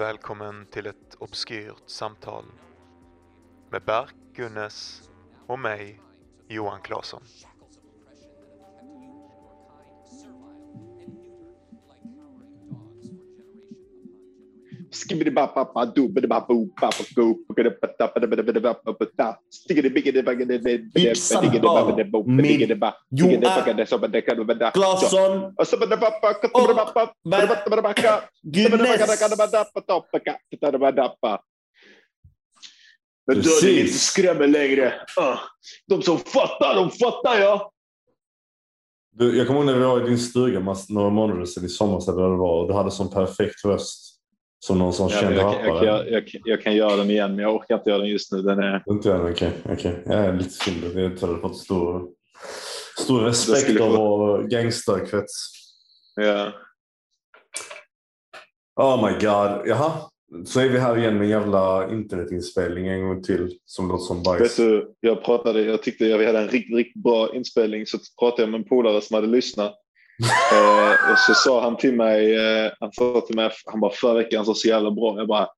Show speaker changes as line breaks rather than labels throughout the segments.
Välkommen till ett obskyrt samtal med Berk Gunnes och mig, Johan Claesson.
Claesson
Men döden inte skrämmer längre. Ah, De som fattar, de fattar ja.
Du, jag kommer ihåg när vi var i din stuga några månader sedan i somras eller vad det var och du hade sån perfekt röst. Som någon sån
Ja,
känd
jag, jag,
rappare.
jag, jag, jag kan göra den igen, men jag orkar inte göra den just nu. Den är...
Inte jag? Okej. okej. Jag är lite synd. Jag jag har fått stor, stor respekt av vår gangsterkrets.
Ja.
Oh my god. Jaha. Så är vi här igen med en jävla internetinspelning en gång till som låter som
Vet
bajs.
du, jag pratade, jag tyckte vi hade en riktigt, riktigt bra inspelning, så pratade jag med en polare som hade lyssnat. Eh, och så sa han till mig, eh, han sa till mig, han bara förra veckan så så jävla bra. Jag bara,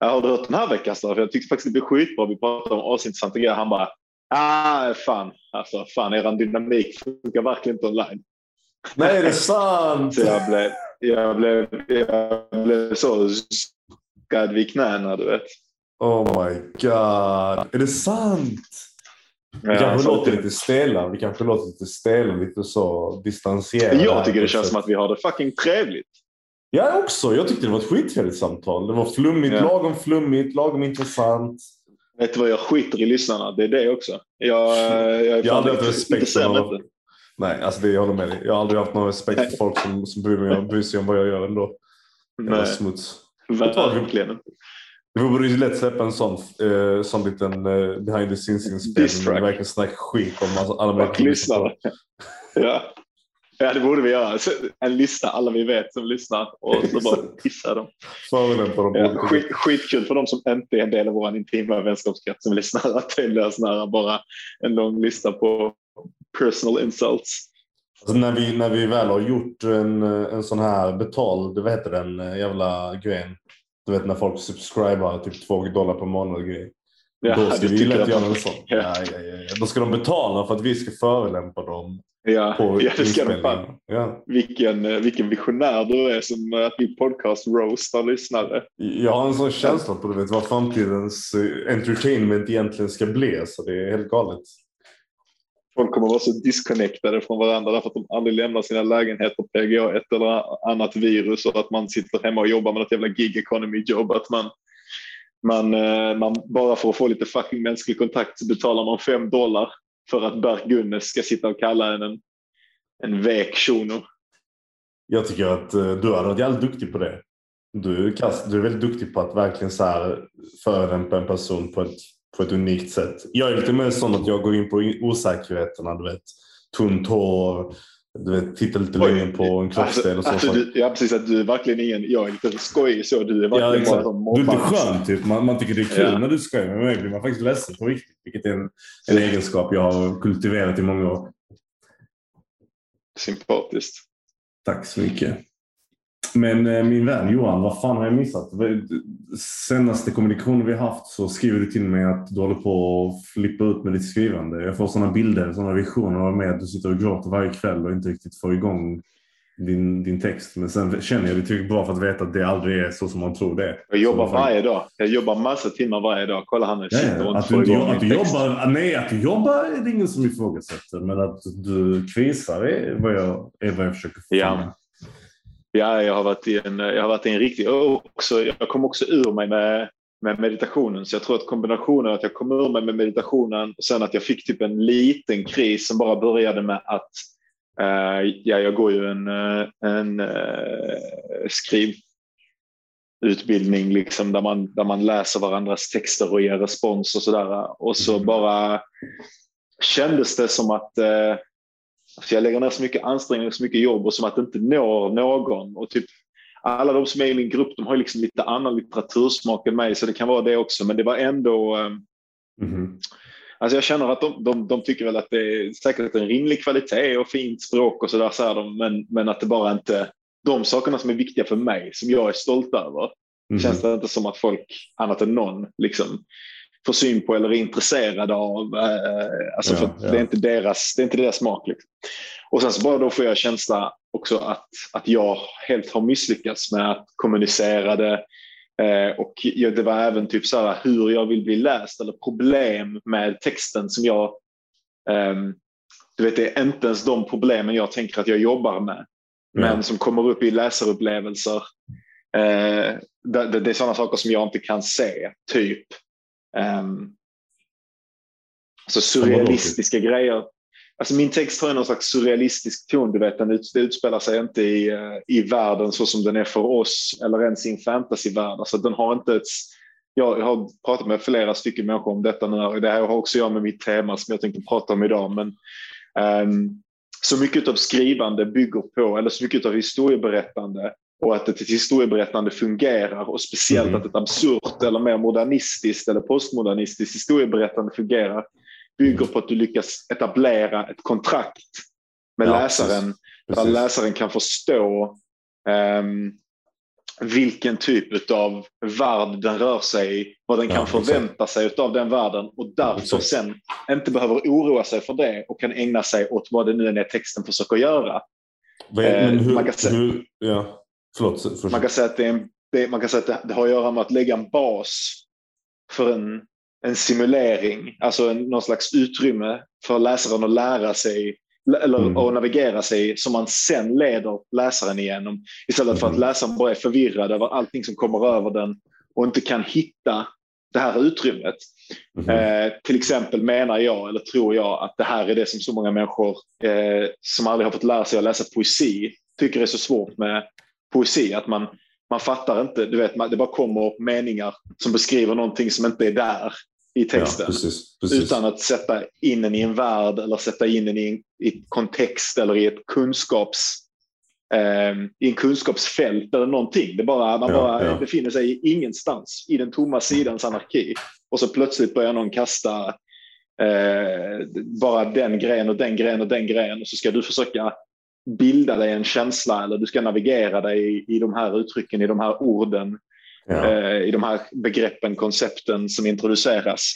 jag har du hört den här veckan? Så? För jag tyckte faktiskt det blev skitbra. Vi pratade om asintressanta grejer. Han bara, ah fan, alltså fan eran dynamik funkar verkligen inte online.
Nej, är det sant?
Så jag blev, jag blev, jag blev så skad vid knäna, du vet.
Oh my god. Är det sant? Vi
Ja,
kanske
så
låter
det-
lite stela. Vi kanske låter lite stela, lite så distanserade.
Jag tycker det känns som att vi har det fucking trevligt.
Jag också. Jag tyckte det var ett skittrevligt samtal. Det var flummigt,
Ja.
lagom flummigt, lagom intressant.
Vet du vad, jag skiter i lyssnarna. Det är det också. Jag, jag, är
Jag haft
lite-
respekt för någon.
inte.
Nej, alltså det jag håller med dig. Jag har aldrig haft någon respekt för folk som, som bryr, mig, bryr sig om vad jag gör ändå.
Nej,
smuts.
verkligen inte.
Vi borde ju lätt släppa en sån, eh, sån liten eh, behind the scenes-inspelning. Där vi verkligen snackar skit om alltså, alla människor.
lyssnare. Ja. ja, det borde vi göra. Så En lista, alla vi vet som lyssnar. Och så bara pissa dem.
Förolämpar dem.
Ja, skit, skitkul för de som inte är en del av vår intima vänskapskrets som lyssnar. Att det sån här bara en lång lista på personal insults.
Alltså när, vi, när vi väl har gjort en, en sån här betald, vad heter den eh, jävla grejen? Du vet när folk subscribar typ två dollar per månad och grej.
Ja,
Då ska vi lätt göra en sån.
Ja.
Ja, ja, ja. Då ska de betala för att vi ska förolämpa dem
Ja,
på
ja det ska de fan.
Ja.
Vilken, eh, vilken visionär du är som eh, att min podcast roastar lyssnare.
Jag har en sån känsla på du vet, vad framtidens eh, entertainment egentligen ska bli. Så det är helt galet.
Folk kommer vara så disconnectade från varandra därför att de aldrig lämnar sina lägenheter PGA ett eller annat virus och att man sitter hemma och jobbar med något jävla gig economy jobb. Att man, man, eh, man bara för att få lite fucking mänsklig kontakt så betalar man fem dollar för att Bert Gunnes ska sitta och kalla en en, en vek shuno.
Jag tycker att eh, du hade varit jävligt duktig på det. Du, är du är väldigt duktig på att verkligen så här förolämpa en person på ett, på ett unikt sätt. Jag är lite mer sån att jag går in på osäkerheterna. Du vet, tunt hår, du vet, tittar lite längre på en kroppsdel och så.
alltså, du, ja, precis. Att du är verkligen ingen, jag är lite skojig så. Du är
Ja,
verkligen
exakt.
bara som
Du är lite skön typ. Man, man tycker det är kul
Ja.
när du skojar med mig. blir man faktiskt ledsen på riktigt. Vilket är en, en egenskap jag har kultiverat i många år.
Sympatiskt.
Tack så mycket. Men eh, min vän Johan, vad fan har jag missat? Senaste kommunikationen vi haft så skriver du till mig att du håller på att flippa ut med ditt skrivande. Jag får sådana bilder, sådana visioner av mig att du sitter och gråter varje kväll och inte riktigt får igång din, din text. Men sen känner jag det tillräckligt bra för att veta att det aldrig är så som man tror det är.
Jag jobbar
Så
varje dag. Jag jobbar massa timmar varje dag. Kolla han sitter
ja.
och
Att du, att du
text.
jobbar, nej, att du jobbar är det ingen som ifrågasätter. Men att du krisar är vad jag, är vad jag försöker få
Ja. Ja, jag har varit i en, jag har varit i en riktig... Också, jag kom också ur mig med, med meditationen. Så jag tror att kombinationen att jag kom ur mig med meditationen och sen att jag fick typ en liten kris som bara började med att eh, ja, jag går ju en, eh, en uh, skrivutbildning liksom, där, man, där man läser varandras texter och ger respons och sådär. Och så
Mm.
bara kändes det som att eh, Alltså jag lägger ner så mycket ansträngning och så mycket jobb och som att det inte når någon. Och typ, alla de som är i min grupp de har liksom lite annan litteratursmak än mig så det kan vara det också. Men det var ändå... eh,
Mhm.
Alltså jag känner att de, de, de tycker väl att det är säkert en rimlig kvalitet och fint språk och sådär. Så de, men, men att det bara inte... De sakerna som är viktiga för mig, som jag är stolt över,
Mhm.
Känns det inte som att folk, annat än någon, liksom, får syn på eller är intresserade av. Eh, alltså
Ja, ja.
det, är inte deras, det är inte deras smak. Liksom. Och sen så bara då får jag känsla också att, att jag helt har misslyckats med att kommunicera det. Eh, och ja, det var även typ så här hur jag vill bli läst eller problem med texten som jag ehm, du vet, det är inte ens de problemen jag tänker att jag jobbar med men som kommer upp i läsarupplevelser. Eh, det, det, det är sådana saker som jag inte kan se, typ. Um, alltså surrealistiska grejer. Alltså min text har någon slags surrealistisk ton. Du vet, den ut, det utspelar sig inte i, eh, i världen så som den är för oss eller ens i en fantasyvärld. Alltså, den har inte ett, jag har pratat med flera stycken människor om detta nu. och Det här har också jag med mitt tema som jag tänkte prata om idag. Men, ehm, så mycket av skrivande bygger på, eller så mycket av historieberättande och att ett historieberättande fungerar och speciellt
Mhm.
att ett absurt eller mer modernistiskt eller postmodernistiskt historieberättande fungerar bygger på att du lyckas etablera ett kontrakt med
Ja,
läsaren där
Precis.
läsaren kan förstå ehm, vilken typ av värld den rör sig i, vad den
Ja,
kan
exakt.
förvänta sig av den världen och därför
Exakt.
sen inte behöver oroa sig för det och kan ägna sig åt vad det nu är texten försöker göra.
Men
eh,
hur,
säga-
hur, ja, förlåt. förlåt.
Man kan säga att det, en, det, man kan säga att det, har att göra med att lägga en bas för en, en simulering, alltså en, någon slags utrymme för läsaren att lära sig eller
Mm.
att navigera sig som man sen leder läsaren igenom. Istället för att
Mm.
läsaren bara är förvirrad över allting som kommer över den och inte kan hitta det här utrymmet.
Mhm.
Eh, till exempel menar jag, eller tror jag, att det här är det som så många människor eh, som aldrig har fått lära sig att läsa poesi tycker är så svårt med poesi. Att man, man fattar inte, du vet, man, det bara kommer meningar som beskriver någonting som inte är där i texten.
Ja, precis, precis.
Utan att sätta in den i en värld eller sätta in den i en, kontext eller i ett kunskaps, eh, i en kunskapsfält eller någonting. Det bara, man
Ja,
bara
ja.
befinner sig i ingenstans, i den tomma sidans anarki. Och så plötsligt börjar någon kasta eh, bara den grejen och den grejen och den grejen och så ska du försöka bilda dig en känsla eller du ska navigera dig i, i de här uttrycken, i de här orden
ja.
eh, i de här begreppen, koncepten som introduceras.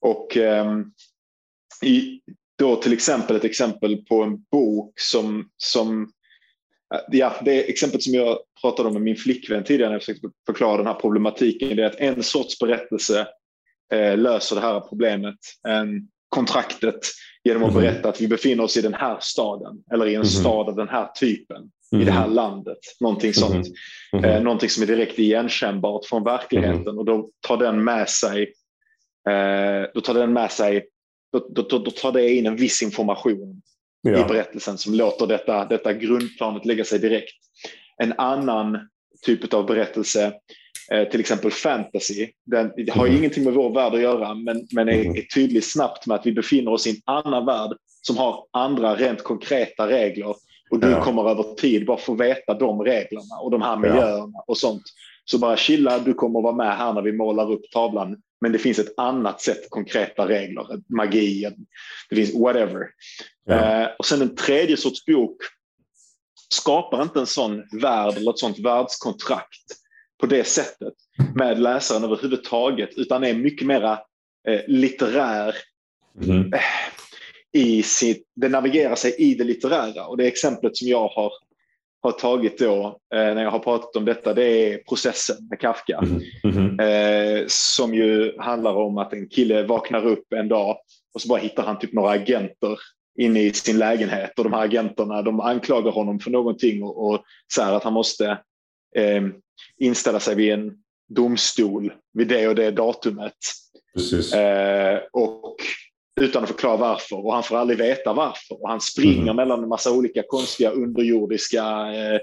Och ehm, i, då till exempel ett exempel på en bok som, som eh, ja, det exemplet som jag pratade om med min flickvän tidigare när jag försökte förklara den här problematiken, det är att en sorts berättelse eh, löser det här problemet, eh, kontraktet, genom att
Mhm.
berätta att vi befinner oss i den här staden eller i en
Mhm.
stad av den här typen, i det här landet, någonting sånt.
Mhm.
Eh, någonting som är direkt igenkännbart från verkligheten och då tar den med sig, eh, då tar den med sig då, då, då, då tar det in en viss information i
ja.
berättelsen som låter detta, detta grundplanet lägga sig direkt. En annan typ av berättelse, eh, till exempel fantasy, den det har
Mhm.
ingenting med vår värld att göra men, men är,
Mhm.
är tydligt snabbt med att vi befinner oss i en annan värld som har andra rent konkreta regler och du
Ja.
kommer över tid bara få veta de reglerna och de här miljöerna och sånt. Så bara chilla, du kommer vara med här när vi målar upp tavlan. Men det finns ett annat sätt, konkreta regler, magi, det finns whatever.
Ja.
Eh, och sen en tredje sorts bok skapar inte en sån värld eller ett sånt världskontrakt på det sättet med läsaren överhuvudtaget utan är mycket mera eh, litterär
Mhm.
i sitt, det navigerar sig i det litterära och det exemplet som jag har, har tagit då eh, när jag har pratat om detta det är processen med Kafka.
Mhm.
Eh, som ju handlar om att en kille vaknar upp en dag och så bara hittar han typ några agenter inne i sin lägenhet och de här agenterna de anklagar honom för någonting och, och säger att han måste eh, inställa sig vid en domstol vid det och det datumet. Eh, och utan att förklara varför och han får aldrig veta varför och han springer
Mhm.
mellan en massa olika konstiga underjordiska eh,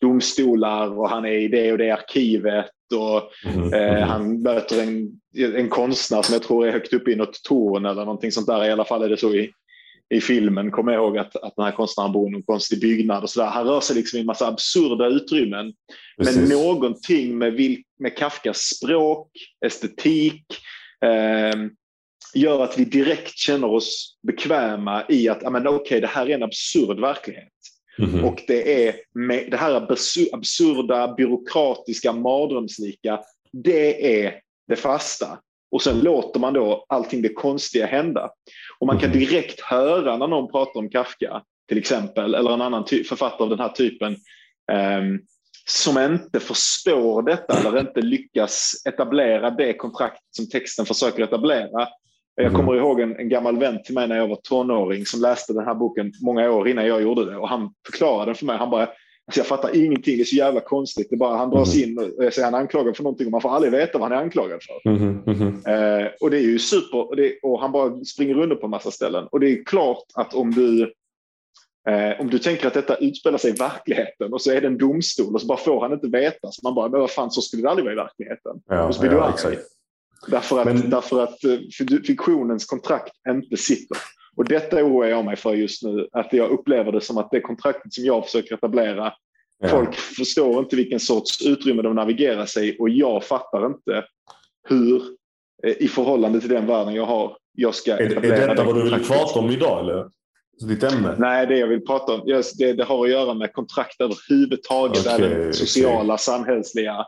domstolar och han är i det och det arkivet och. Eh,
Mhm.
han möter en, en konstnär som jag tror är högt upp i något torn eller någonting sånt där. I alla fall är det så i, i filmen. Kommer jag ihåg att, att den här konstnären bor i någon konstig byggnad och sådär. Han rör sig liksom i en massa absurda utrymmen. Men
Precis.
någonting med, vil, med Kafkas språk, estetik eh, gör att vi direkt känner oss bekväma i att men, okej, det här är en absurd verklighet.
Mhm.
Och det är med det här absu- absurda, byråkratiska, mardrömslika. Det är det fasta. Och sen låter man då allting det konstiga hända. Och man kan
Mhm.
direkt höra när någon pratar om Kafka till exempel, eller en annan författare av den här typen, ehm, som inte förstår detta eller inte lyckas etablera det kontrakt som texten försöker etablera. Jag
Mhm.
kommer ihåg en, en gammal vän till mig när jag var tonåring som läste den här boken många år innan jag gjorde det och han förklarade den för mig. Han bara, alltså jag fattar ingenting, det är så jävla konstigt. Det bara, han dras
Mhm.
in och så är han anklagad för någonting och man får aldrig veta vad han är anklagad för.
Mhm, mhm.
Eh, och det är ju super, och, det, och han bara springer runt på en massa ställen. Och det är klart att om du, eh, om du tänker att detta utspelar sig i verkligheten och så är det en domstol och så bara får han inte veta. Så man bara, men vad fan, så skulle det aldrig vara i verkligheten.
Ja,
Och så blir du
ja,
arg.
exakt.
Därför att,
Men-
därför att eh, fi- fiktionens kontrakt inte sitter. Och detta oroar jag mig för just nu. Att jag upplever det som att det kontraktet som jag försöker etablera,
Ja.
folk förstår inte vilken sorts utrymme de navigerar sig och jag fattar inte hur eh, i förhållande till den världen jag har, jag ska
Är, är
etablera
detta
det
vad du vill prata om idag eller? Så ditt ämne?
Nej, det jag vill prata om, just det, det har att göra med kontrakt överhuvudtaget,
Okej,
även sociala, samhällsliga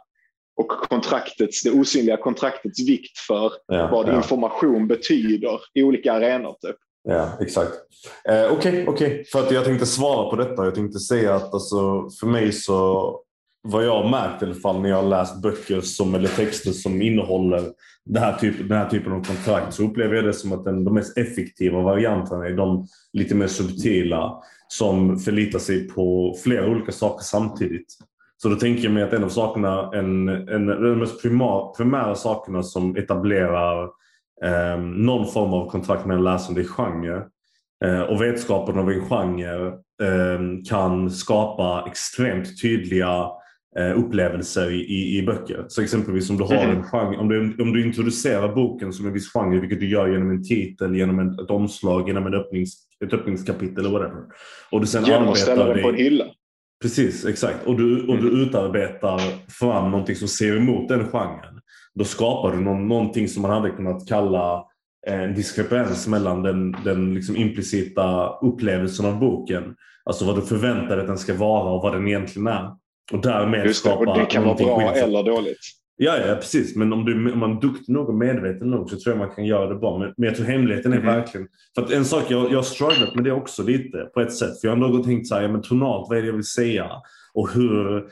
och kontraktets, det osynliga kontraktets vikt för
Ja,
vad
ja.
information betyder i olika arenor. Typ.
Ja, exakt. Eh, Okej, okej. För att jag tänkte svara på detta. Jag tänkte säga att alltså, för mig så, vad jag har märkt i alla fall när jag har läst böcker som, eller texter som innehåller det här typ, den här typen av kontrakt så upplever jag det som att den, de mest effektiva varianterna är de lite mer subtila som förlitar sig på flera olika saker samtidigt. Så då tänker jag mig att en av sakerna, en, en, de mest primar, primära sakerna som etablerar eh, någon form av kontrakt med en läsande genre eh, och vetskapen av en genre eh, kan skapa extremt tydliga eh, upplevelser i, i, i böcker. Så exempelvis om du har en genre, om du, om du introducerar boken som en viss genre, vilket du gör genom en titel, genom en, ett omslag, genom en öppnings, ett öppningskapitel eller whatever. Och du sen
Genom att ställa den på en hylla.
Precis, exakt. Och du, och du utarbetar fram någonting som ser emot den genren. Då skapar du någon, någonting som man hade kunnat kalla en diskrepans mellan den, den liksom implicita upplevelsen av boken. Alltså vad du förväntar dig att den ska vara och vad den egentligen är. Och därmed
Just det,
skapa
och det kan vara bra
insidan.
eller dåligt.
Ja, ja, precis. Men om, du, om man är duktig nog och medveten nog så tror jag man kan göra det bra. Men, men jag tror hemligheten är
Mhm.
verkligen... För att en sak, jag, jag har strugglat med det också lite på ett sätt. För jag har ändå tänkt så här, ja, men tonalt, vad är det jag vill säga? Och hur,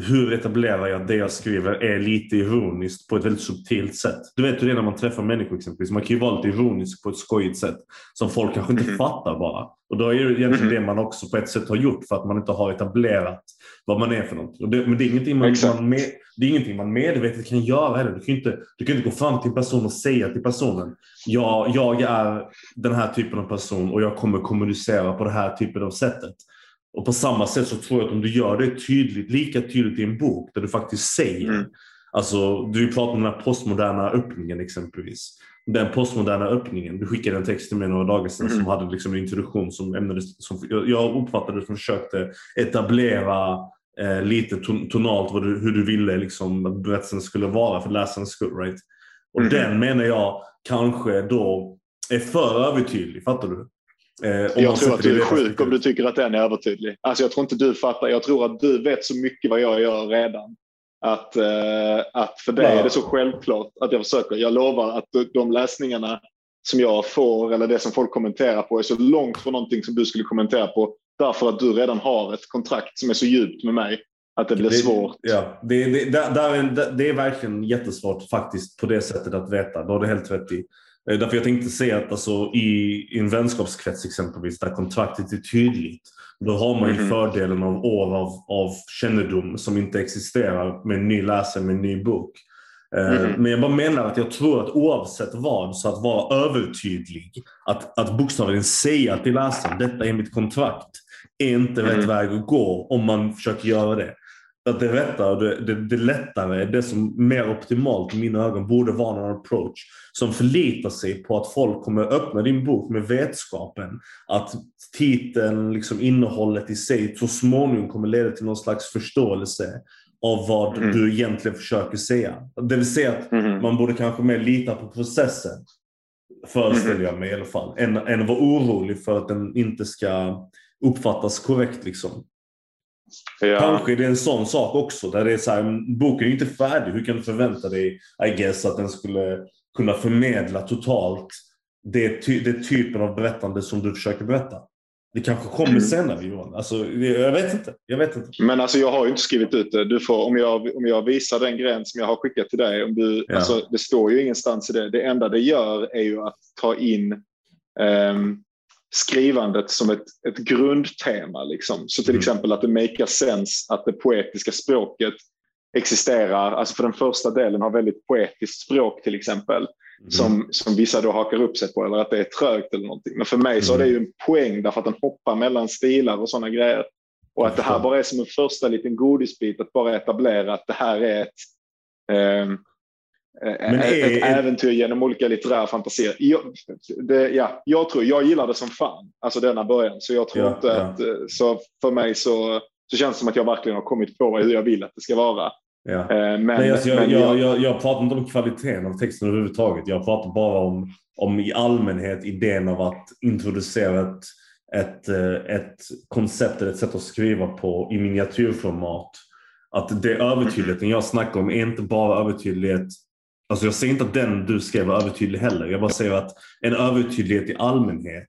hur etablerar jag det jag skriver är lite ironiskt på ett väldigt subtilt sätt? Du vet hur det är när man träffar människor exempelvis. Man kan ju vara lite ironisk på ett skojigt sätt som folk kanske inte
Mhm.
fattar bara. Och då är det egentligen
Mhm.
det man också på ett sätt har gjort för att man inte har etablerat vad man är för. Och det, men det är ingenting man, man med, det är ingenting man medvetet kan göra heller. Du kan ju inte, du kan inte gå fram till en person och säga till personen jag, jag är den här typen av person och jag kommer kommunicera på det här typen av sättet. Och på samma sätt så tror jag att om du gör det tydligt, lika tydligt i en bok där du faktiskt säger.
Mm.
Alltså, du pratar om den här postmoderna öppningen exempelvis. Den postmoderna öppningen. Du skickade en text till mig några dagar sedan
Mm.
som hade liksom en introduktion som ämnades, som jag- uppfattade som försökte etablera eh, lite ton, tonalt vad du, hur du ville liksom, att berättelsen skulle vara för läsarens skull. Right? Och
Mhm.
den menar jag kanske då är för övertydlig. Fattar du? Eh,
Jag tror att
det
du är
det
sjuk om du tycker att den är övertydlig. Alltså jag tror inte du fattar. Jag tror att du vet så mycket vad jag gör redan. Att, eh, att för dig
Ja.
är det så självklart att jag försöker. Jag lovar att de läsningarna som jag får eller det som folk kommenterar på är så långt från någonting som du skulle kommentera på. Därför att du redan har ett kontrakt som är så djupt med mig att det blir svårt.
Ja, det, det, där, där är, det- det är verkligen jättesvårt faktiskt på det sättet att veta. Det har du helt rätt i. Eh, Därför jag tänkte säga att alltså, i, en vänskapskrets exempelvis, där kontraktet är tydligt, då har man ju
Mhm.
fördelen av år av, av kännedom som inte existerar med en ny läsare med en ny bok.
Mhm.
Men jag bara menar att jag tror att oavsett vad, så att vara övertydlig, att, att bokstavligen säga till läsaren detta är mitt kontrakt, är inte rätt
Mhm.
väg att gå om man försöker göra det. Att det rätta och det, det, det lättare, det som mer optimalt i mina ögon borde vara en approach som förlitar sig på att folk kommer öppna din bok med vetskapen att titeln, liksom innehållet i sig så småningom kommer leda till någon slags förståelse av vad
Mm.
du egentligen försöker säga. Det vill säga att
Mhm.
man borde kanske mer lita på processen. Föreställer
Mhm.
jag mig i alla fall. Än, än vara orolig för att den inte ska uppfattas korrekt. Liksom.
Ja.
Kanske det är en sån sak också. Där det är så här, boken är inte färdig. Hur kan du förvänta dig, I guess, att den skulle kunna förmedla totalt det, ty det typen av berättande som du försöker berätta? Det kanske kommer
Mm.
senare Johan. Alltså, jag vet inte. Jag vet inte.
Men alltså jag har ju inte skrivit ut det. Du får, om, jag, om jag visar den gräns som jag har skickat till dig. Om du,
Ja.
alltså, det står ju ingenstans i det. Det enda det gör är ju att ta in ehm, skrivandet som ett, ett grundtema. Liksom. Så till
Mm.
exempel att det makar sense att det poetiska språket existerar. Alltså för den första delen har väldigt poetiskt språk till exempel.
Mm.
Som, som vissa då hakar upp sig på eller att det är trögt eller någonting. Men för mig så är det
Mm.
ju en poäng därför att den hoppar mellan stilar och sådana grejer. Och att det här bara är som en första liten godisbit att bara etablera att det här är ett, eh,
Men
ett,
är-
ett äventyr genom olika litterära fantasier. Jag, det, ja, jag tror, jag gillar det som fan, alltså denna början. Så jag tror
Ja,
inte
ja.
att, eh, så för mig så, så känns det som att jag verkligen har kommit på hur jag vill att det ska vara.
Ja.
Eh, Men,
Nej, alltså, jag,
men
jag, jag, jag pratar inte om kvaliteten av texten överhuvudtaget. Jag pratar bara om, om i allmänhet idén av att introducera ett, ett, eh, ett koncept eller ett sätt att skriva på i miniatyrformat. Att det övertydligheten jag snackar om är inte bara övertydlighet. Alltså jag säger inte att den du skrev var övertydlig heller. Jag bara säger att en övertydlighet i allmänhet,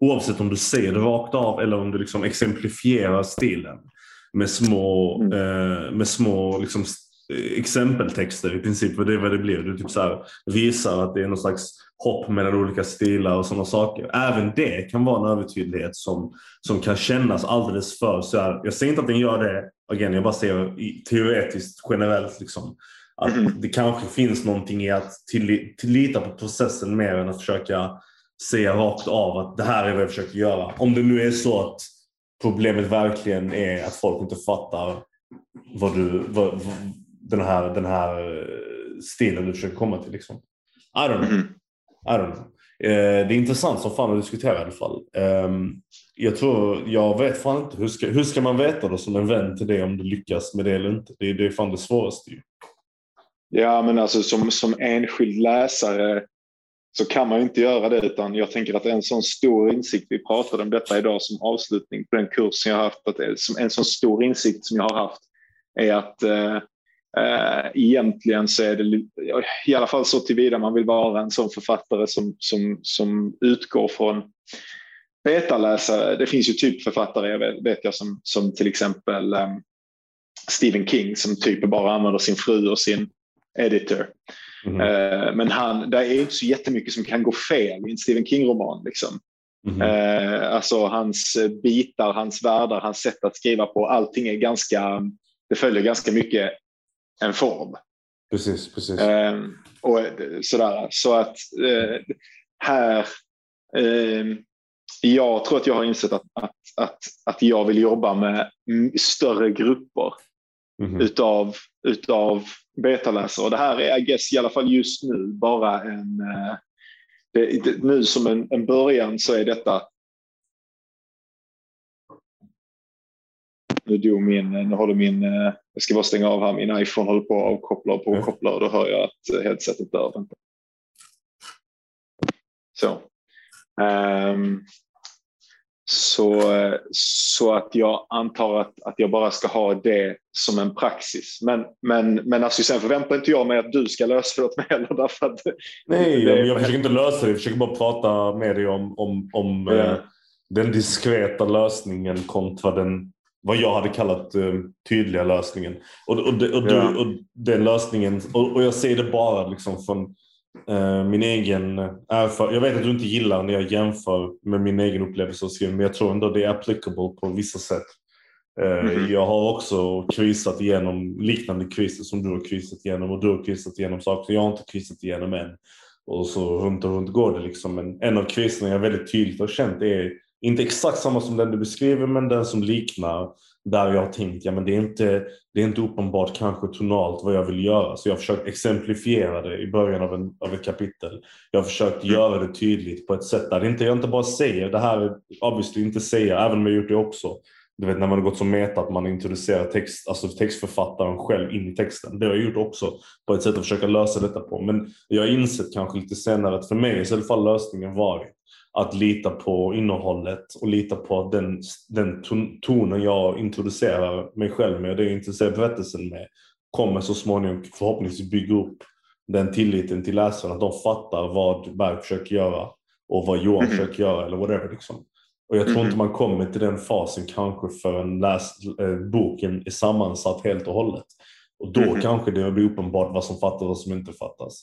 oavsett om du säger det rakt av eller om du liksom exemplifierar stilen med små,
Mm.
eh, med små liksom, eh, exempeltexter i princip. Vad det är vad det blir. Du typ så här, visar att det är någon slags hopp mellan olika stilar och sådana saker. Även det kan vara en övertydlighet som, som kan kännas alldeles för så här. Jag säger inte att den gör det, again, jag bara säger teoretiskt generellt liksom. Att
Mhm.
det kanske finns någonting i att till, tillita på processen mer än att försöka säga rakt av att det här är vad jag försöker göra. Om det nu är så att problemet verkligen är att folk inte fattar vad du, vad, vad, den, här, den här stilen du försöker komma till. Liksom. I don't know.
Mhm.
I don't know. Eh, det är intressant som fan att diskutera i alla fall. Ehm, jag tror, jag vet fan inte. Hur ska, hur ska man veta då som en vän till det om du lyckas med det eller inte? Det, är- det är fan det svåraste ju.
Ja, men alltså som, som enskild läsare så kan man ju inte göra det utan jag tänker att en sån stor insikt, vi pratade om detta idag som avslutning på den kursen jag har haft, att en sån stor insikt som jag har haft är att eh, eh, egentligen så är det i alla fall så tillvida man vill vara en sån författare som, som, som utgår från betaläsare. Det finns ju typ författare, jag vet, vet jag, som, som till exempel eh, Stephen King som typ bara använder sin fru och sin editor.
Mhm.
Eh, Men han, det är inte så jättemycket som kan gå fel i en Stephen King-roman. Liksom.
Mhm.
Eh, alltså hans bitar, hans världar, hans sätt att skriva på. Allting är ganska, det följer ganska mycket en form.
Precis, precis.
Eh, och sådär. Så att eh, här, eh, jag tror att jag har insett att, att, att, att jag vill jobba med mm, större grupper
Mhm.
utav, utav betaläsare. Och det här är, I guess, i alla fall just nu bara en... eh, Det, det, nu som en, en början så är detta... Nu dog min, nu håller min, eh, jag ska bara stänga av här, min iPhone håller på att avkoppla och påkoppla och då hör jag att eh, headsetet dör. Vänta. Så. Ehm, så, så att jag antar att, att jag bara ska ha det som en praxis. Men, men, men alltså sen förväntar inte jag mig att du ska lösa det åt mig heller. Därför att,
Nej,
det-
jag, försöker inte lösa det. Jag försöker bara prata med dig om, om, om
Ja.
eh, den diskreta lösningen kontra den, vad jag hade kallat eh, tydliga lösningen. Och, och, och, du,
Ja.
och den lösningen, och, och jag säger det bara liksom från min egen erfarenhet. Jag vet att du inte gillar när jag jämför med min egen upplevelse av skrivning, men jag tror ändå det är applicable på vissa sätt. Eh,
Mhm.
Jag har också krisat igenom liknande kriser som du har krisat igenom och du har krisat igenom saker jag har inte krisat igenom än. Och så runt och runt går det liksom. Men en av kriserna jag väldigt tydligt har känt är inte exakt samma som den du beskriver men den som liknar där jag har tänkt ja men det är inte, det är inte uppenbart kanske tonalt vad jag vill göra. Så jag har försökt exemplifiera det i början av, en, av ett kapitel. Jag har försökt göra det tydligt på ett sätt där det inte, jag inte bara säger det här är obviously inte säga även om jag gjort det också. Du vet när man har gått så meta att man introducerar text, alltså textförfattaren själv in i texten. Det har jag gjort också på ett sätt att försöka lösa detta på. Men jag har insett kanske lite senare att för mig så i alla fall lösningen varit att lita på innehållet och lita på att den, den ton, tonen jag introducerar mig själv med det jag introducerar berättelsen med kommer så småningom förhoppningsvis bygga upp den tilliten till läsarna att de fattar vad Berg försöker göra och vad Johan
Mhm.
försöker göra eller whatever. Liksom. Och jag tror
Mhm.
inte man kommer till den fasen kanske förrän läs, eh, boken är sammansatt helt och hållet. Och då
Mhm.
kanske det blir uppenbart vad som fattas och vad som inte fattas.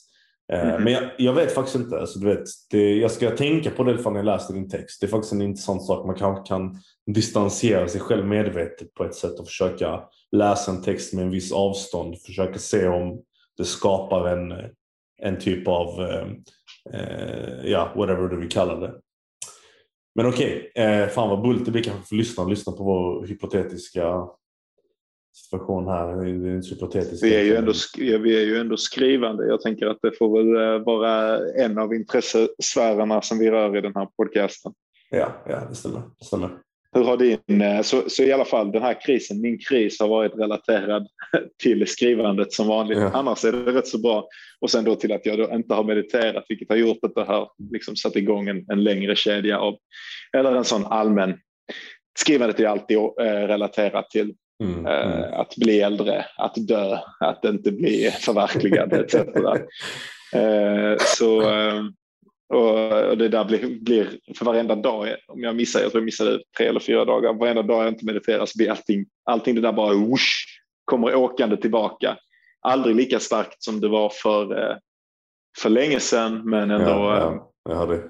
Mhm.
Men jag, jag vet faktiskt inte. Alltså, du vet, det, jag ska tänka på det ifall jag läser din text. Det är faktiskt en intressant sak. Man kanske kan distansera sig själv medvetet på ett sätt och försöka läsa en text med en viss avstånd. Försöka se om det skapar en, en typ av, eh, eh, ja, whatever du vill kalla det. Men okej, eh, fan vad bullt det blir kanske för lyssnarna. Lyssna på vår hypotetiska situation här. Det är inte så hypotetiskt.
Vi är, ju ändå, vi är ju ändå skrivande. Jag tänker att det får väl eh, vara en av intressesfärerna som vi rör i den här podcasten.
Ja, ja det stämmer. Det stämmer.
Hur har din, eh, så, så i alla fall den här krisen, min kris har varit relaterad till skrivandet som vanligt.
Ja.
Annars är det rätt så bra. Och sen då till att jag då inte har mediterat, vilket har gjort att det har liksom satt igång en, en längre kedja av, eller en sån allmän, skrivandet är alltid eh, relaterat till
Mm,
Eh,
mm.
Att bli äldre, att dö, att inte bli förverkligad etc. Eh, så, eh, och, det där blir, blir för varenda dag, om jag missar, jag tror jag missade tre eller fyra dagar, varenda dag jag inte mediterar så blir allting, allting det där bara whoosh, kommer åkande tillbaka. Aldrig lika starkt som det var för, för länge sedan, men ändå
ja, ja, jag hör det.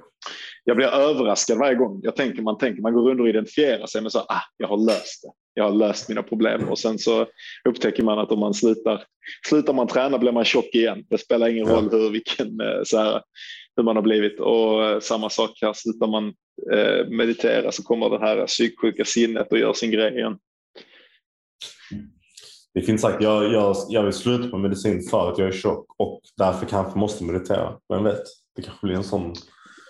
jag blir överraskad varje gång. Jag tänker, man tänker, man går runt och identifierar sig med så ah, jag har löst det. Jag har löst mina problem och sen så upptäcker man att om man slutar, slutar man träna blir man tjock igen. Det spelar ingen roll hur, vilken, eh, så här, hur man har blivit och eh, samma sak här, slutar man eh, meditera så kommer det här psyksjuka sinnet och gör sin grej igen.
Det finns sagt, jag, jag, jag vill sluta på medicin för att jag är tjock och därför kanske måste meditera. Vem vet? Det kanske blir en sån...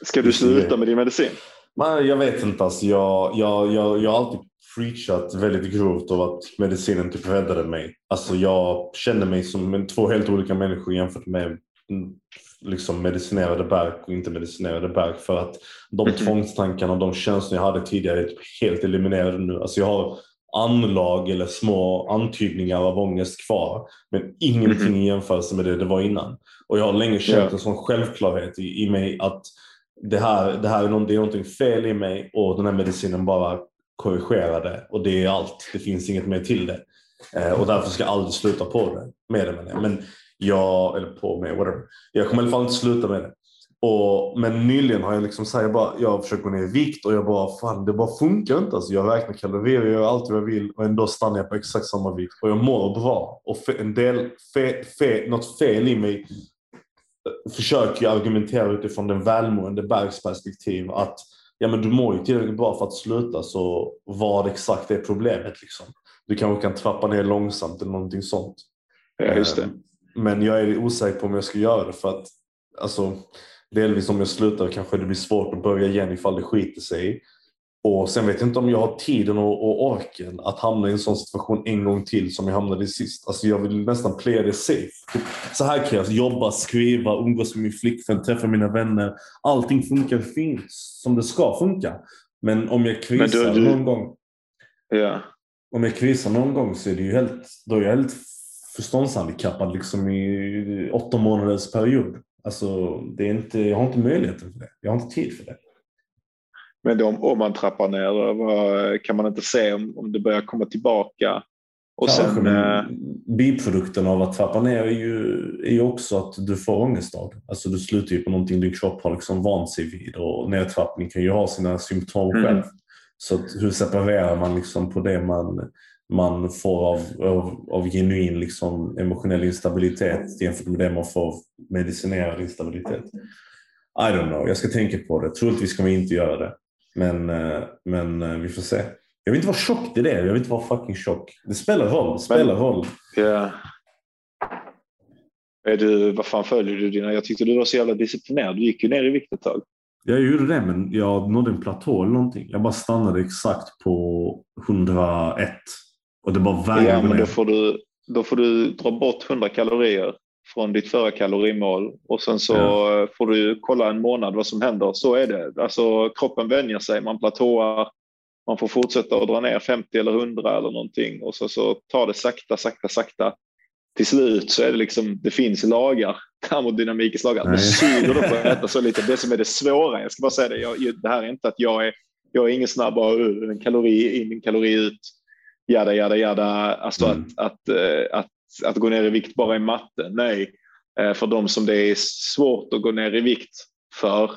Ska du sluta med din medicin?
Men jag vet inte. Alltså, jag, jag, jag, jag har alltid preachat väldigt grovt av att medicinen typ räddade mig. Alltså, jag känner mig som två helt olika människor jämfört med mm, liksom medicinerade Berg och inte medicinerade Berg. För att de
Mhm.
tvångstankarna och de känslor jag hade tidigare är typ helt eliminerade nu. Alltså, jag har anlag eller små antydningar av ångest kvar. Men ingenting
Mhm.
i jämförelse med det det var innan. Och jag har länge känt en sån självklarhet i, i mig att det här, det här är, någon, det är någonting fel i mig och den här medicinen bara korrigera det. Och det är allt. Det finns inget mer till det. Eh, och därför ska jag aldrig sluta på det. Med det menar jag. Men jag, eller på med, whatever. Jag kommer i alla fall inte sluta med det. Och, men nyligen har jag liksom så här, jag, bara, jag har försökt gå ner i vikt och jag bara, fan det bara funkar inte. Alltså, jag räknar kalorier, jag gör allt vad jag vill och ändå stannar jag på exakt samma vikt. Och jag mår bra. Och fe, en del, fe, fe, något fel i mig eh, försöker jag argumentera utifrån den välmående Bergs perspektiv att ja, men du mår ju tillräckligt bra för att sluta så vad exakt är problemet liksom. Du kanske kan trappa ner långsamt eller någonting sånt.
Ja, just det.
Eh, Men jag är osäker på om jag ska göra det för att alltså, delvis om jag slutar kanske det blir svårt att börja igen ifall det skiter sig. Och sen vet jag inte om jag har tiden och, och orken att hamna i en sån situation en gång till som jag hamnade i sist. Alltså jag vill nästan playa det safe. Så här krävs jobba, skriva, umgås med min flickvän, träffa mina vänner. Allting funkar fint som det ska funka. Men om jag
Men du-
krisar
du-
någon gång
Ja.
om jag krisar någon gång så är det ju helt, då är jag helt förståndshandikappad liksom i åtta månaders period. Alltså, det är inte, jag har inte möjligheten för det. Jag har inte tid för det.
Men då, om man trappar ner, vad, kan man inte se om, om det börjar komma tillbaka? Och
Kanske,
sen,
men
eh,
biprodukten av att trappa ner är ju, är ju också att du får ångest av det. Alltså du slutar ju på någonting din kropp har liksom vant sig vid och nedtrappning kan ju ha sina symptom
Mm.
själv. Så att hur separerar man liksom på det man, man får av, av, av genuin liksom emotionell instabilitet jämfört med det man får av medicinerad instabilitet? I don't know, jag ska tänka på det. Troligtvis ska vi inte göra det. Men, eh, men eh, vi får se. Jag vill inte vara tjock, det är det. Jag vill inte vara fucking tjock. Det spelar roll. Det spelar roll.
ja. Är du, vad fan följer du dina? Jag tyckte du var så jävla disciplinerad. Du gick ju ner i vikt ett tag.
Jag gjorde det, men jag nådde en platå eller någonting. Jag bara stannade exakt på 101. Och det bara vägrade
Ja, men då får, du, då får du dra bort 100 kalorier från ditt förra kalorimål och sen så
Ja.
får du kolla en månad vad som händer. Så är det. Alltså kroppen vänjer sig, man platåar, man får fortsätta att dra ner 50 eller 100 eller någonting och så, så tar det sakta, sakta, sakta. Till slut så är det liksom, det finns lagar, termodynamikens lagar.
Nej.
suger på att äta så lite, det som är det svåra, jag ska bara säga det, jag, det här är inte att jag är, jag är ingen snabb bara, en kalori in, en kalori ut, jada, jada, jada. Alltså
Mm.
att, att, eh, att, att gå ner i vikt bara i matte, nej. Eh, För de som det är svårt att gå ner i vikt för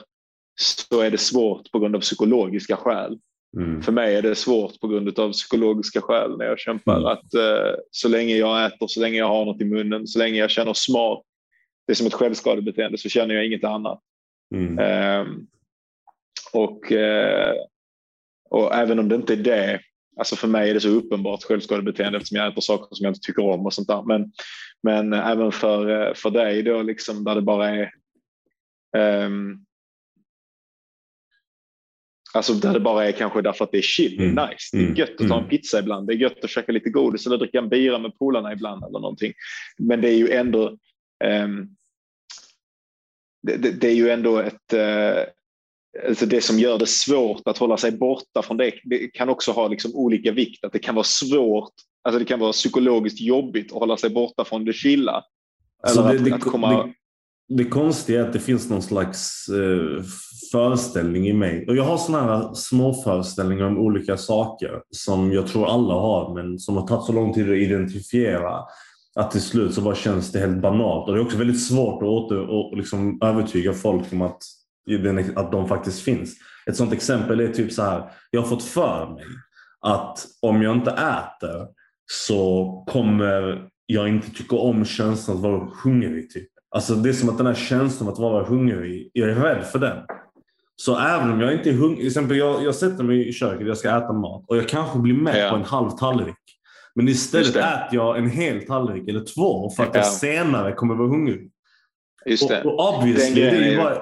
så är det svårt på grund av psykologiska skäl.
Mm.
För mig är det svårt på grund av psykologiska skäl när jag kämpar.
Mm.
Att eh, så länge jag äter, så länge jag har något i munnen, så länge jag känner smak, det är som ett självskadebeteende, så känner jag inget annat.
Mm.
Ehm, och, eh, och även om det inte är det, alltså för mig är det så uppenbart självskadebeteende eftersom jag äter saker som jag inte tycker om och sånt där. Men, men även för, eh, för dig då, liksom, där det bara är ehm, Alltså där det bara är kanske därför att det är chill,
Mm.
nice. Det är
Mm.
gött att ta en
Mm.
pizza ibland. Det är gött att käka lite godis eller dricka en bira med polarna ibland eller någonting. Men det är ju ändå ehm, det, det, det är ju ändå ett eh, alltså det som gör det svårt att hålla sig borta från det. Det kan också ha liksom olika vikt. Att det kan vara svårt, alltså det kan vara psykologiskt jobbigt att hålla sig borta från det chilla.
Alltså
Eller
det,
att,
det,
att komma...
det, det konstiga är att det finns någon slags eh, föreställning i mig. Och jag har sådana här små föreställningar om olika saker som jag tror alla har, men som har tagit så lång tid att identifiera att till slut så bara känns det helt banalt. Och det är också väldigt svårt att åter, och liksom övertyga folk om att, att de faktiskt finns. Ett sådant exempel är typ så här, jag har fått för mig att om jag inte äter så kommer jag inte tycka om känslan att vara hungrig. Typ. Alltså det är som att den här känslan att vara hungrig, jag är rädd för den. Så även om jag inte är hungrig, till exempel jag, jag sätter mig i köket, jag ska äta mat och jag kanske blir mätt
Ja.
på en halv tallrik. Men istället äter jag en hel tallrik eller två för att
Ja.
jag senare kommer vara hungrig.
Just det.
Och, och obviously, det är ju bara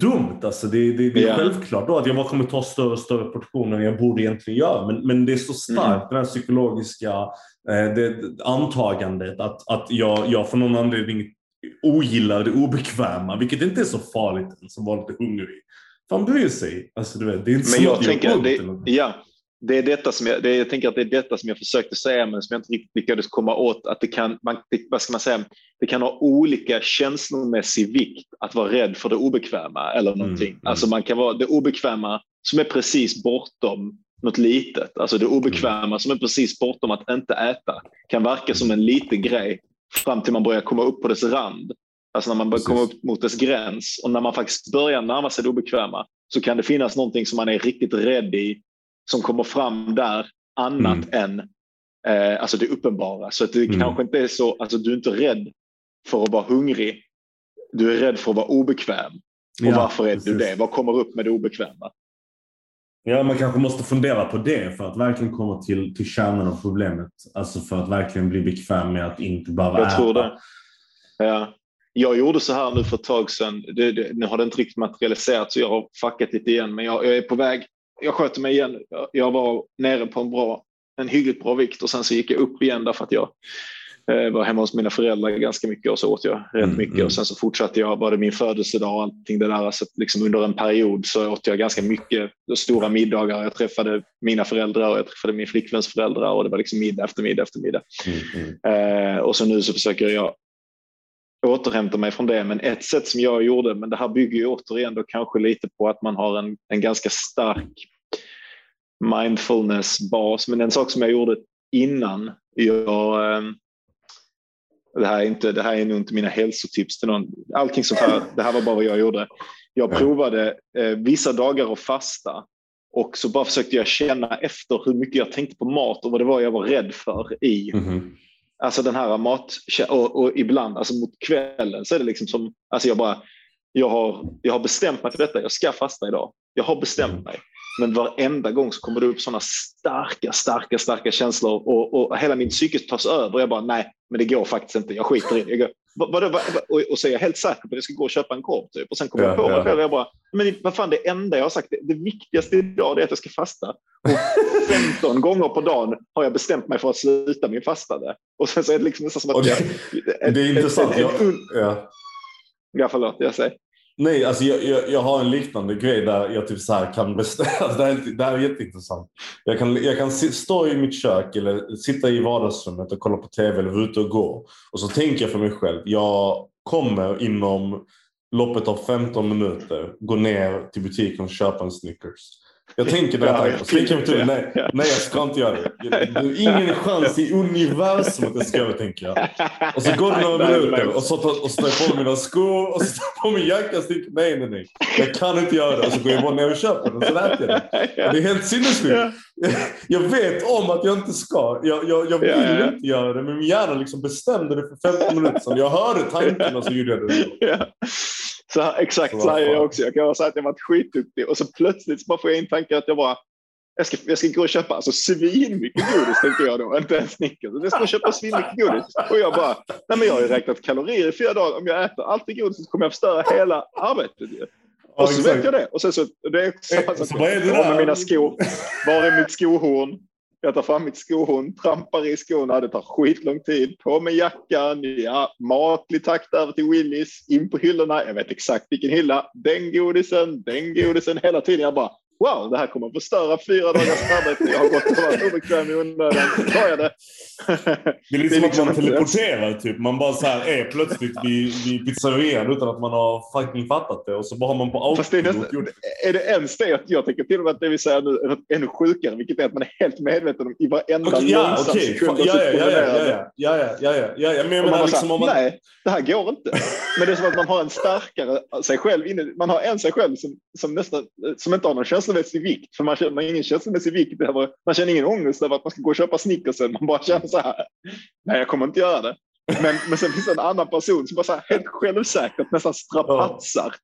dumt. Alltså. Det, det, det är
Ja.
självklart då att jag bara kommer ta större och större portioner än jag borde egentligen göra. Men, men det är så starkt,
Mm.
det här psykologiska eh, det, det, antagandet att, att jag, jag för någon anledning ogillar det obekväma, vilket inte är så farligt som var lite hungrig. Fan bryr sig? Alltså, du vet, det är inte
Men
så
jag
att gör
tänker, det, ja, det är detta som jag, det, jag tänker att det är detta som jag försökte säga men som jag inte riktigt lyckades komma åt. Att det kan, man, det, vad ska man säga, det kan ha olika känslomässig vikt att vara rädd för det obekväma eller någonting.
mm.
Alltså man kan vara det obekväma som är precis bortom något litet. Alltså det obekväma som är precis bortom att inte äta kan verka som en liten grej fram till man börjar komma upp på dess rand. Alltså när man börjar komma upp mot dess gräns och när man faktiskt börjar närma sig det obekväma så kan det finnas någonting som man är riktigt rädd i som kommer fram där annat än eh, alltså det uppenbara. Så att det
Mm.
kanske inte är så, alltså du är inte rädd för att vara hungrig. Du är rädd för att vara obekväm. Och
Ja,
varför är du
precis.
det? Vad kommer upp med det obekväma?
Ja, man kanske måste fundera på det för att verkligen komma till, till kärnan av problemet. Alltså för att verkligen bli bekväm med att inte behöva
Jag
äta.
tror det. Ja. Jag gjorde så här nu för ett tag sedan. Det, det, nu har det inte riktigt materialiserat så jag har fuckat lite igen. Men jag, jag är på väg. Jag sköter mig igen. Jag, var nere på en bra, en hyggligt bra vikt och sen så gick jag upp igen därför att jag eh, var hemma hos mina föräldrar ganska mycket och så åt jag rätt
Mm,
mycket
mm.
och sen så fortsatte jag, var det min födelsedag och allting det där. Så liksom under en period så åt jag ganska mycket stora middagar. Jag träffade mina föräldrar och jag träffade min flickväns föräldrar och det var liksom middag efter middag efter middag.
Mm, mm.
Eh, och så nu så försöker jag återhämta mig från det. Men ett sätt som jag gjorde, men det här bygger ju återigen då kanske lite på att man har en, en ganska stark mindfulness-bas. Men en sak som jag gjorde innan jag eh, det här, är inte, det här är nog inte mina hälsotips till någon. Allting sånt här, det här var bara vad jag gjorde. Jag
Ja.
provade eh, vissa dagar att fasta och så bara försökte jag känna efter hur mycket jag tänkte på mat och vad det var jag var rädd för i
Mhm.
Alltså den här mat och, och ibland, alltså mot kvällen så är det liksom som, alltså jag bara, jag har, jag har bestämt mig för detta, jag ska fasta idag. Jag har bestämt
Mm.
mig. Men varenda gång så kommer det upp sådana starka, starka, starka känslor och, och hela min psyke tas över. Jag bara, nej, men det går faktiskt inte. Jag skiter i det. Jag, går, vad, vad, vad, och, och så är jag helt säker på att jag ska gå och köpa en korv typ. Och sen kommer
Ja,
jag på mig
ja.
själv och jag bara, men vad fan det enda jag har sagt, det, det viktigaste idag är att jag ska fasta. Och 15 gånger på dagen har jag bestämt mig för att sluta min fastande. Och sen så är det liksom nästan som att
Och det,
jag,
det är intressant.
en-
Jag,
en-
ja.
Ja, förlåt, jag säger.
Nej, alltså jag, jag, jag har en liknande grej där jag typ så här kan beställa. Alltså det, här, är- det här är jätteintressant. Jag kan, jag kan stå i mitt kök eller sitta i vardagsrummet och kolla på tv eller vara ute och gå. Och så tänker jag för mig själv. Jag kommer inom loppet av 15 minuter gå ner till butiken och köpa en Snickers. Jag tänker det här. Så jag
tänker
mig
det.
nej, nej, jag ska inte göra det. Det är ingen chans i universum att jag ska göra tänker jag. Och så går det några minuter och så tar, och så tar jag på mina skor och så tar jag på mig jackan och sticker. Nej, nej, nej. Jag kan inte göra det. Och så går jag bara ner och köper den och så äter jag den. Det är helt sinnessjukt.
Ja.
Jag vet om att jag inte ska. Jag, jag, jag vill
Ja, ja.
inte göra det. Men min hjärna liksom bestämde det för 15 minuter sedan. Jag hörde tanken och så gjorde jag det.
Så exakt
Så
så här är jag också. Jag kan säga att jag varit skitduktig och så plötsligt så bara får jag in tanken att jag bara jag ska, jag ska gå och köpa alltså, svinmycket godis tänkte jag då, inte en Snickers. Jag ska köpa svinmycket godis. Och jag bara, nej men jag har ju räknat kalorier i fyra dagar. Om jag äter allt det godis så kommer jag förstöra hela arbetet. ju. Och så vet jag det. Och sen så, det är
Eh,
sak.
så
Jag har
där?
med mina skor. Var är mitt skohorn? Jag tar fram mitt skohorn, trampar i skorna, det tar skitlång tid. På med jackan, ja, matlig takt över till Willys, in på hyllorna. Jag vet exakt vilken hylla. Den godisen, den godisen. Hela tiden jag bara wow, det här kommer att förstöra fyra dagars arbete. Jag har gått och varit obekväm i onödan. Tar jag det.
Det är lite
Det är
som
liksom
att man
inte-
teleporterar typ. Man bara så här är plötsligt vid, vid pizzerian utan att man har fucking fattat det. Och så bara har man på
Fast det är,
autopilot
nästan,
gjort
är det ens det att jag tänker till och med att det vi säger nu är något ännu sjukare, vilket är att man är helt medveten om i varenda
Okej, ja,
långsam
okej.
sekund
Ja, ja, ja, ja, ja, ja, ja, ja, ja, ja, ja. Men jag
man
menar
bara
liksom
här,
man...
nej, det här går inte. Men det är som att man har en starkare sig själv inne. Man har en sig själv som, som, nästan, som inte har någon känslomässig vikt. För man känner ingen känslomässig vikt över, man känner ingen ångest över att man ska gå och köpa Snickersen. Man bara känner så här, nej jag kommer inte göra det. Men, men sen finns det en annan person som bara så här, helt självsäkert nästan strapatsar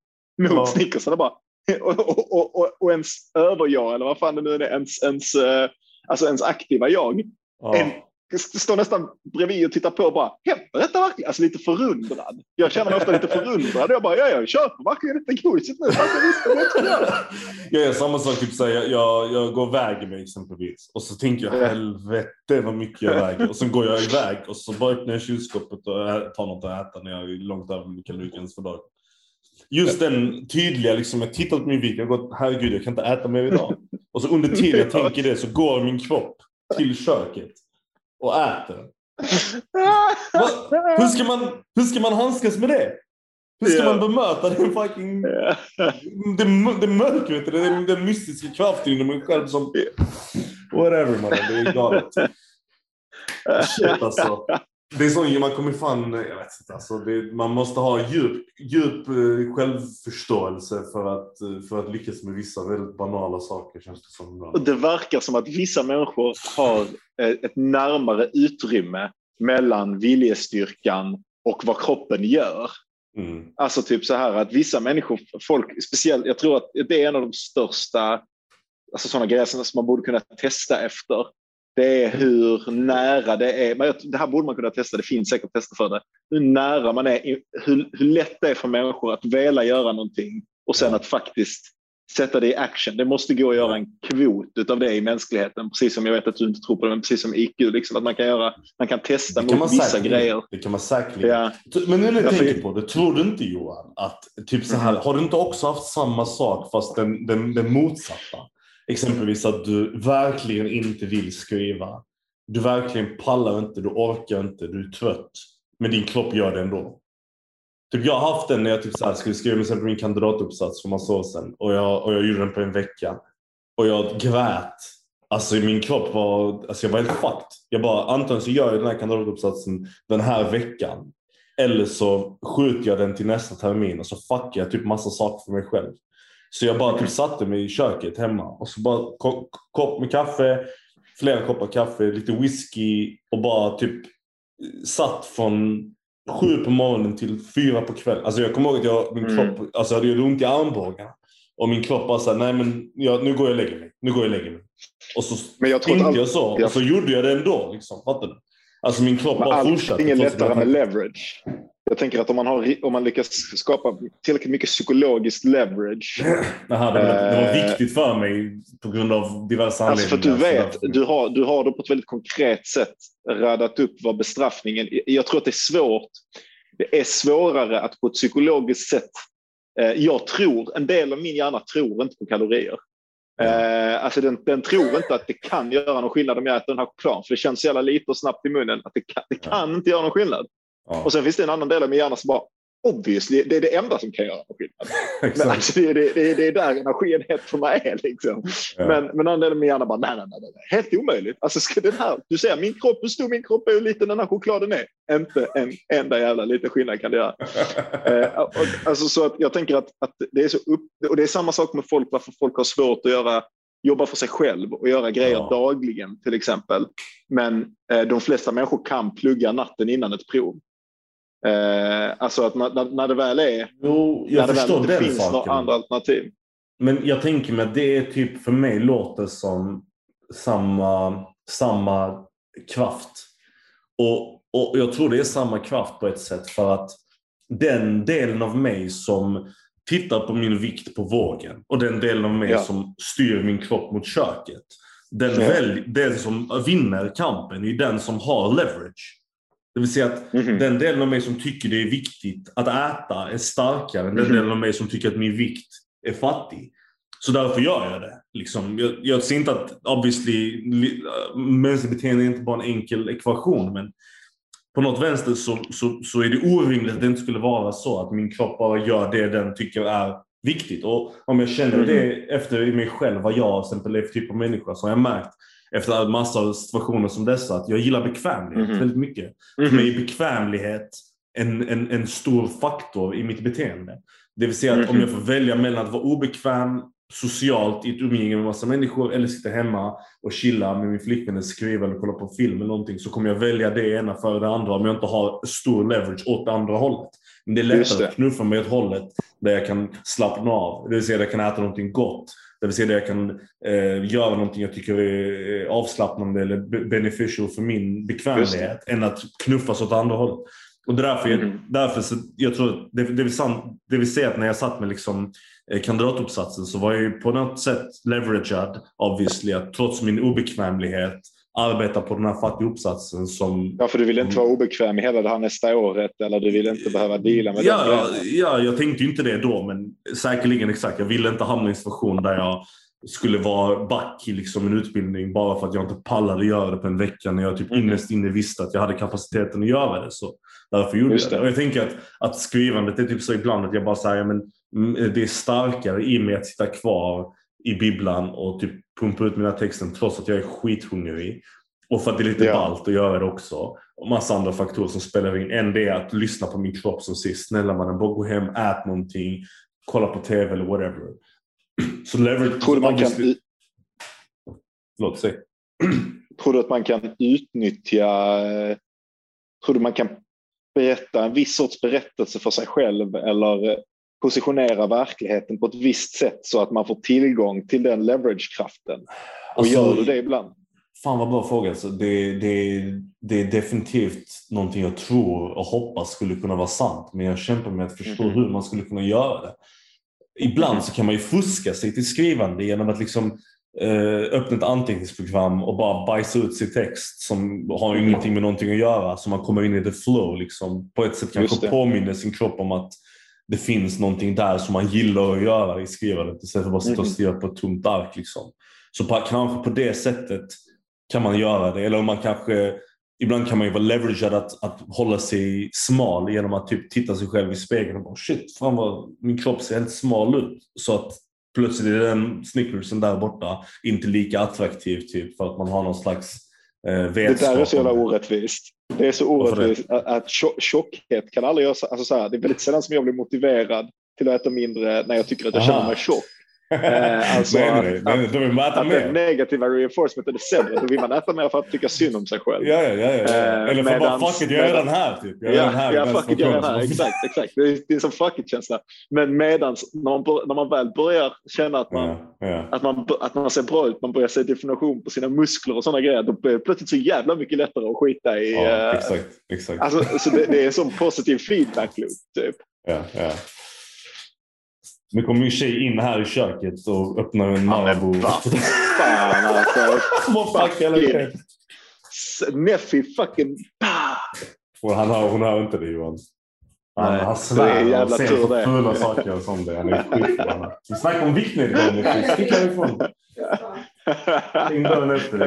mot
Ja.
Snickersen. Och, bara, och, och, och, och, och ens överjag, eller vad fan det nu är, ens, ens, eh, alltså ens aktiva jag,
Ja.
en, står nästan bredvid och tittar på och bara, händer detta verkligen? Alltså lite förundrad. Jag känner mig ofta lite förundrad. Jag bara, ja, jag köper verkligen detta godiset nu. Jag
gör samma sak, typ jag, jag, jag går och väger mig exempelvis. Och så tänker jag
Ja.
helvete vad mycket jag väger. Och sen går jag iväg och så bara öppnar jag kylskåpet och tar något att äta när jag är långt över min kalorigräns för dagen. Just den tydliga, liksom, jag tittar på min vikt, jag har gått, herregud jag kan inte äta mer idag. Och så under tiden jag tänker det så går min kropp till köket och äter. Hur ska man, hur ska man handskas med det? Hur ska
Ja.
man bemöta den fucking
Ja.
det, det mörkret, är den mystiska kraften inom en själv som... Whatever mannen, det är galet. Shit alltså. Det är så man kommer fan, jag vet inte alltså. Det, man måste ha djup, djup eh, självförståelse för att, eh, för att lyckas med vissa väldigt banala saker känns det som.
Och det verkar som att vissa människor har eh, ett närmare utrymme mellan viljestyrkan och vad kroppen gör.
Mm.
Alltså typ så här att vissa människor, folk speciellt, jag tror att det är en av de största, alltså sådana grejer som man borde kunna testa efter. Det är hur nära det är, men det här borde man kunna testa, det finns säkert tester för det. Hur nära man är, hur, hur lätt det är för människor att vilja göra någonting och sen att faktiskt sätta det i action. Det måste gå att göra en kvot av det i mänskligheten, precis som jag vet att du inte tror på det, men precis som IQ, liksom, att man kan, göra, man kan testa
Det kan
mot vissa
säkerligen.
grejer.
Det kan man säkerligen.
Ja.
Men nu när jag tänker på det, tror du inte Johan att typ så här, har du inte också haft samma sak fast den, den, den motsatta? Exempelvis att du verkligen inte vill skriva. Du verkligen pallar inte, du orkar inte, du är trött. Men din kropp gör det ändå. Typ jag har haft den när jag typ så här skulle skriva exempel min kandidatuppsats för massa år sedan. Och jag, och jag gjorde den på en vecka. Och jag grät. Alltså min kropp var, alltså jag var helt fucked. Jag bara, antingen så gör jag den här kandidatuppsatsen den här veckan. Eller så skjuter jag den till nästa termin och så fuckar jag typ massa saker för mig själv. Så jag bara typ satte mig i köket hemma och så bara ko- kopp med kaffe, flera koppar kaffe, lite whisky och bara typ satt från sju på morgonen till fyra på kvällen. Alltså jag kommer ihåg att jag, min
Mm.
kropp, alltså jag hade ont i armbågarna. Och min kropp bara såhär, nej men jag, nu går jag och lägger mig. Nu går jag och lägger mig. Och så
Men jag
tänkte
allt,
jag så. Och så gjorde jag det ändå. Liksom, fattar du? Alltså min kropp bara fortsatte.
är
trots att
lättare med leverage. jag tänker att om man, har, om man lyckas skapa tillräckligt mycket psykologiskt leverage.
Aha, det, var, det var eh, viktigt för mig på grund av diverse anledningar.
Alltså för du vet, du har, du har det på ett väldigt konkret sätt radat upp vad bestraffningen... Jag tror att det är svårt. Det är svårare att på ett psykologiskt sätt... Eh, jag tror, en del av min hjärna tror inte på kalorier. Eh, alltså den, den, tror inte att det kan göra någon skillnad om jag äter den här chokladen, för det känns så jävla lite och snabbt i munnen att det kan, det kan inte göra någon skillnad. Ja. Och sen finns det en annan del av min hjärna som bara obviously, det är det enda som kan göra skillnad. men alltså, det, det, det, det är där energienheterna är. Liksom. Ja. Men, men andra delen min hjärna bara, nej, nej, nej, nej. helt omöjligt. Alltså, ska den här, du ser, min kropp, hur stor min kropp är hur liten den här chokladen är. Inte en enda jävla liten skillnad kan det göra. eh, och, alltså, så att jag tänker att, att det är så upp, och det är samma sak med folk, varför folk har svårt att göra jobba för sig själv och göra grejer ja. dagligen till exempel. Men eh, de flesta människor kan plugga natten innan ett prov. Eh, alltså att när, när det väl är...
Jo, jag
när
förstår
det väl
inte
finns några andra alternativ.
Men jag tänker mig att det är typ för mig låter som samma, samma kraft. Och, och jag tror det är samma kraft på ett sätt för att den delen av mig som tittar på min vikt på vågen och den delen av mig ja. som styr min kropp mot köket. Den, ja. väl, den som vinner kampen är den som har leverage. Det vill säga att mm -hmm. den delen av mig som tycker det är viktigt att äta är starkare än den mm -hmm. delen av mig som tycker att min vikt är fattig. Så därför gör jag det. Liksom, jag, jag ser inte att obviously mänskligt beteende är inte bara en enkel ekvation. Men på något vänster så, så, så är det orimligt att det inte skulle vara så att min kropp bara gör det den tycker är viktigt. Och om jag känner -hmm. det efter mig själv, vad jag till exempel är för typ av människa, så har jag märkt efter en massa situationer som dessa att jag gillar bekvämlighet mm. väldigt mycket. Mm. För mig är bekvämlighet en, en, en stor faktor i mitt beteende. Det vill säga att mm. om jag får välja mellan att vara obekväm socialt i ett umgänge med massa människor eller sitta hemma och chilla med min flickvän eller skriva eller kolla på film eller någonting så kommer jag välja det ena före det andra om jag inte har stor leverage åt det andra hållet. Men det är lättare att knuffa mig åt hållet där jag kan slappna av. Det vill säga att jag kan äta någonting gott det vill säga att jag kan eh, göra någonting jag tycker är avslappnande eller beneficial för min bekvämlighet än att knuffas åt andra hållet. Och därför, mm. därför så, jag tror det, det, vill sant, det vill säga att när jag satt med liksom, eh, kandidatuppsatsen så var jag på något sätt leveragead obviously att trots min obekvämlighet arbeta på den här fattiga uppsatsen som...
Ja, för du vill inte vara obekväm i hela det här nästa året eller du vill inte behöva deala med
ja, det? Ja, jag tänkte inte det då, men säkerligen exakt. Jag ville inte hamna i en situation där jag skulle vara back i liksom en utbildning bara för att jag inte pallade göra det på en vecka när jag typ mm. innerst inne visste att jag hade kapaciteten att göra det. Så därför gjorde jag det. Och jag tänker att, att skrivandet är typ så ibland att jag bara säger men mm, det är starkare i mig att sitta kvar i bibblan och typ pumpa ut mina texten trots att jag är skithungrig. Och för att det är lite ja. ballt att göra det också. Och massa andra faktorer som spelar in. En det är att lyssna på min kropp som säger snälla mannen, bara gå hem, ät någonting, kolla på TV eller whatever. Så leverage...
Tror du man kan...
Förlåt, säg.
Tror du att man kan utnyttja... Tror du man kan berätta en viss sorts berättelse för sig själv eller positionera verkligheten på ett visst sätt så att man får tillgång till den leverage-kraften. Och alltså, gör du det ibland?
Fan vad bra fråga. Alltså, det, det, det är definitivt någonting jag tror och hoppas skulle kunna vara sant. Men jag kämpar med att förstå mm. hur man skulle kunna göra det. Ibland så kan man ju fuska sig till skrivande genom att liksom eh, öppna ett anteckningsprogram och bara bajsa ut sin text som har mm. ingenting med någonting att göra. Så man kommer in i the flow. Liksom. På ett sätt kanske påminner sin kropp om att det finns någonting där som man gillar att göra i skrivandet istället för att bara sitta och mm. skriva på ett tomt ark. Liksom. Så på, kanske på det sättet kan man göra det. Eller om man kanske, ibland kan man ju vara leveragead att, att hålla sig smal genom att typ titta sig själv i spegeln och bara shit, fan vad min kropp ser helt smal ut. Så att plötsligt är den snickersen där borta inte lika attraktiv typ för att man har någon slags eh, vetskap.
Det där är så jävla orättvist. Det är så orättvist att, att tjockhet kan aldrig göra... Alltså så här, det är väldigt sällan som jag blir motiverad till att äta mindre när jag tycker att jag Aha. känner mig tjock. Eh, alltså
nej,
att-
nej, nej, nej, då vill man äta
Att den
mer.
negativa reinforcementen är sämre. Då vill man äta mer för att tycka synd om sig själv.
Ja, ja, ja. ja.
Eh,
Eller för bara
medans-
fuck it, jag är
medans-
här. Typ. Jag är
Ja,
här.
ja
i
fuck it, jag är den här. Exakt, exakt. Det är, det är en sån fuck it-känsla. Men medans när man, när man väl börjar känna att man,
Ja, ja.
att, man, att man ser bra ut, man börjar se definition på sina muskler och sådana grejer, då blir det plötsligt så jävla mycket lättare att skita i.
ja,
eh,
exakt. exakt.
Alltså, så det, det är en sån positiv feedback loop. Typ.
Ja, ja. Nu kommer min tjej in här i köket och öppnar en Marabou.
Fan alltså.
Vad hela tiden.
Neffi fucking...
Och han hör, hon hör inte det Johan. Han,
Nej,
han
det är
svär och
jävla tur
på
det.
fula saker som det. Han är skitförbannad. Vi snackar om viktnedgång. Stick härifrån.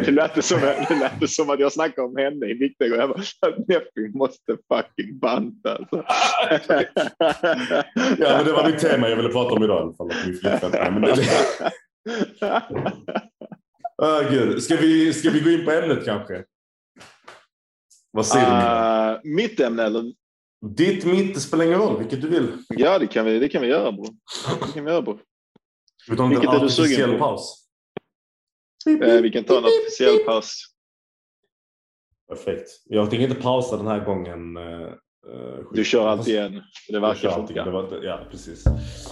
Det lät som, det lät som att jag snackade om henne i Viktig och jag bara, Neffi måste fucking banta. Alltså.
Ja, men det var mitt tema jag ville prata om idag. i alla fall, min flickvän- gud. Ska, vi, ska vi gå in på ämnet kanske? Vad säger du?
Uh, mitt ämne eller?
Ditt, mitt, det spelar ingen roll. Vilket du vill.
Ja, det kan vi, det kan vi göra bror. Det kan vi göra bror.
En
Vilket är du sugen på?
paus.
Eh, vi kan ta en officiell paus.
Perfekt. Jag tänker inte pausa den här gången. eh, eh,
Du kör alltid igen. Det
Jag
verkar
kör alltid. Det
funka.
var, ja, precis.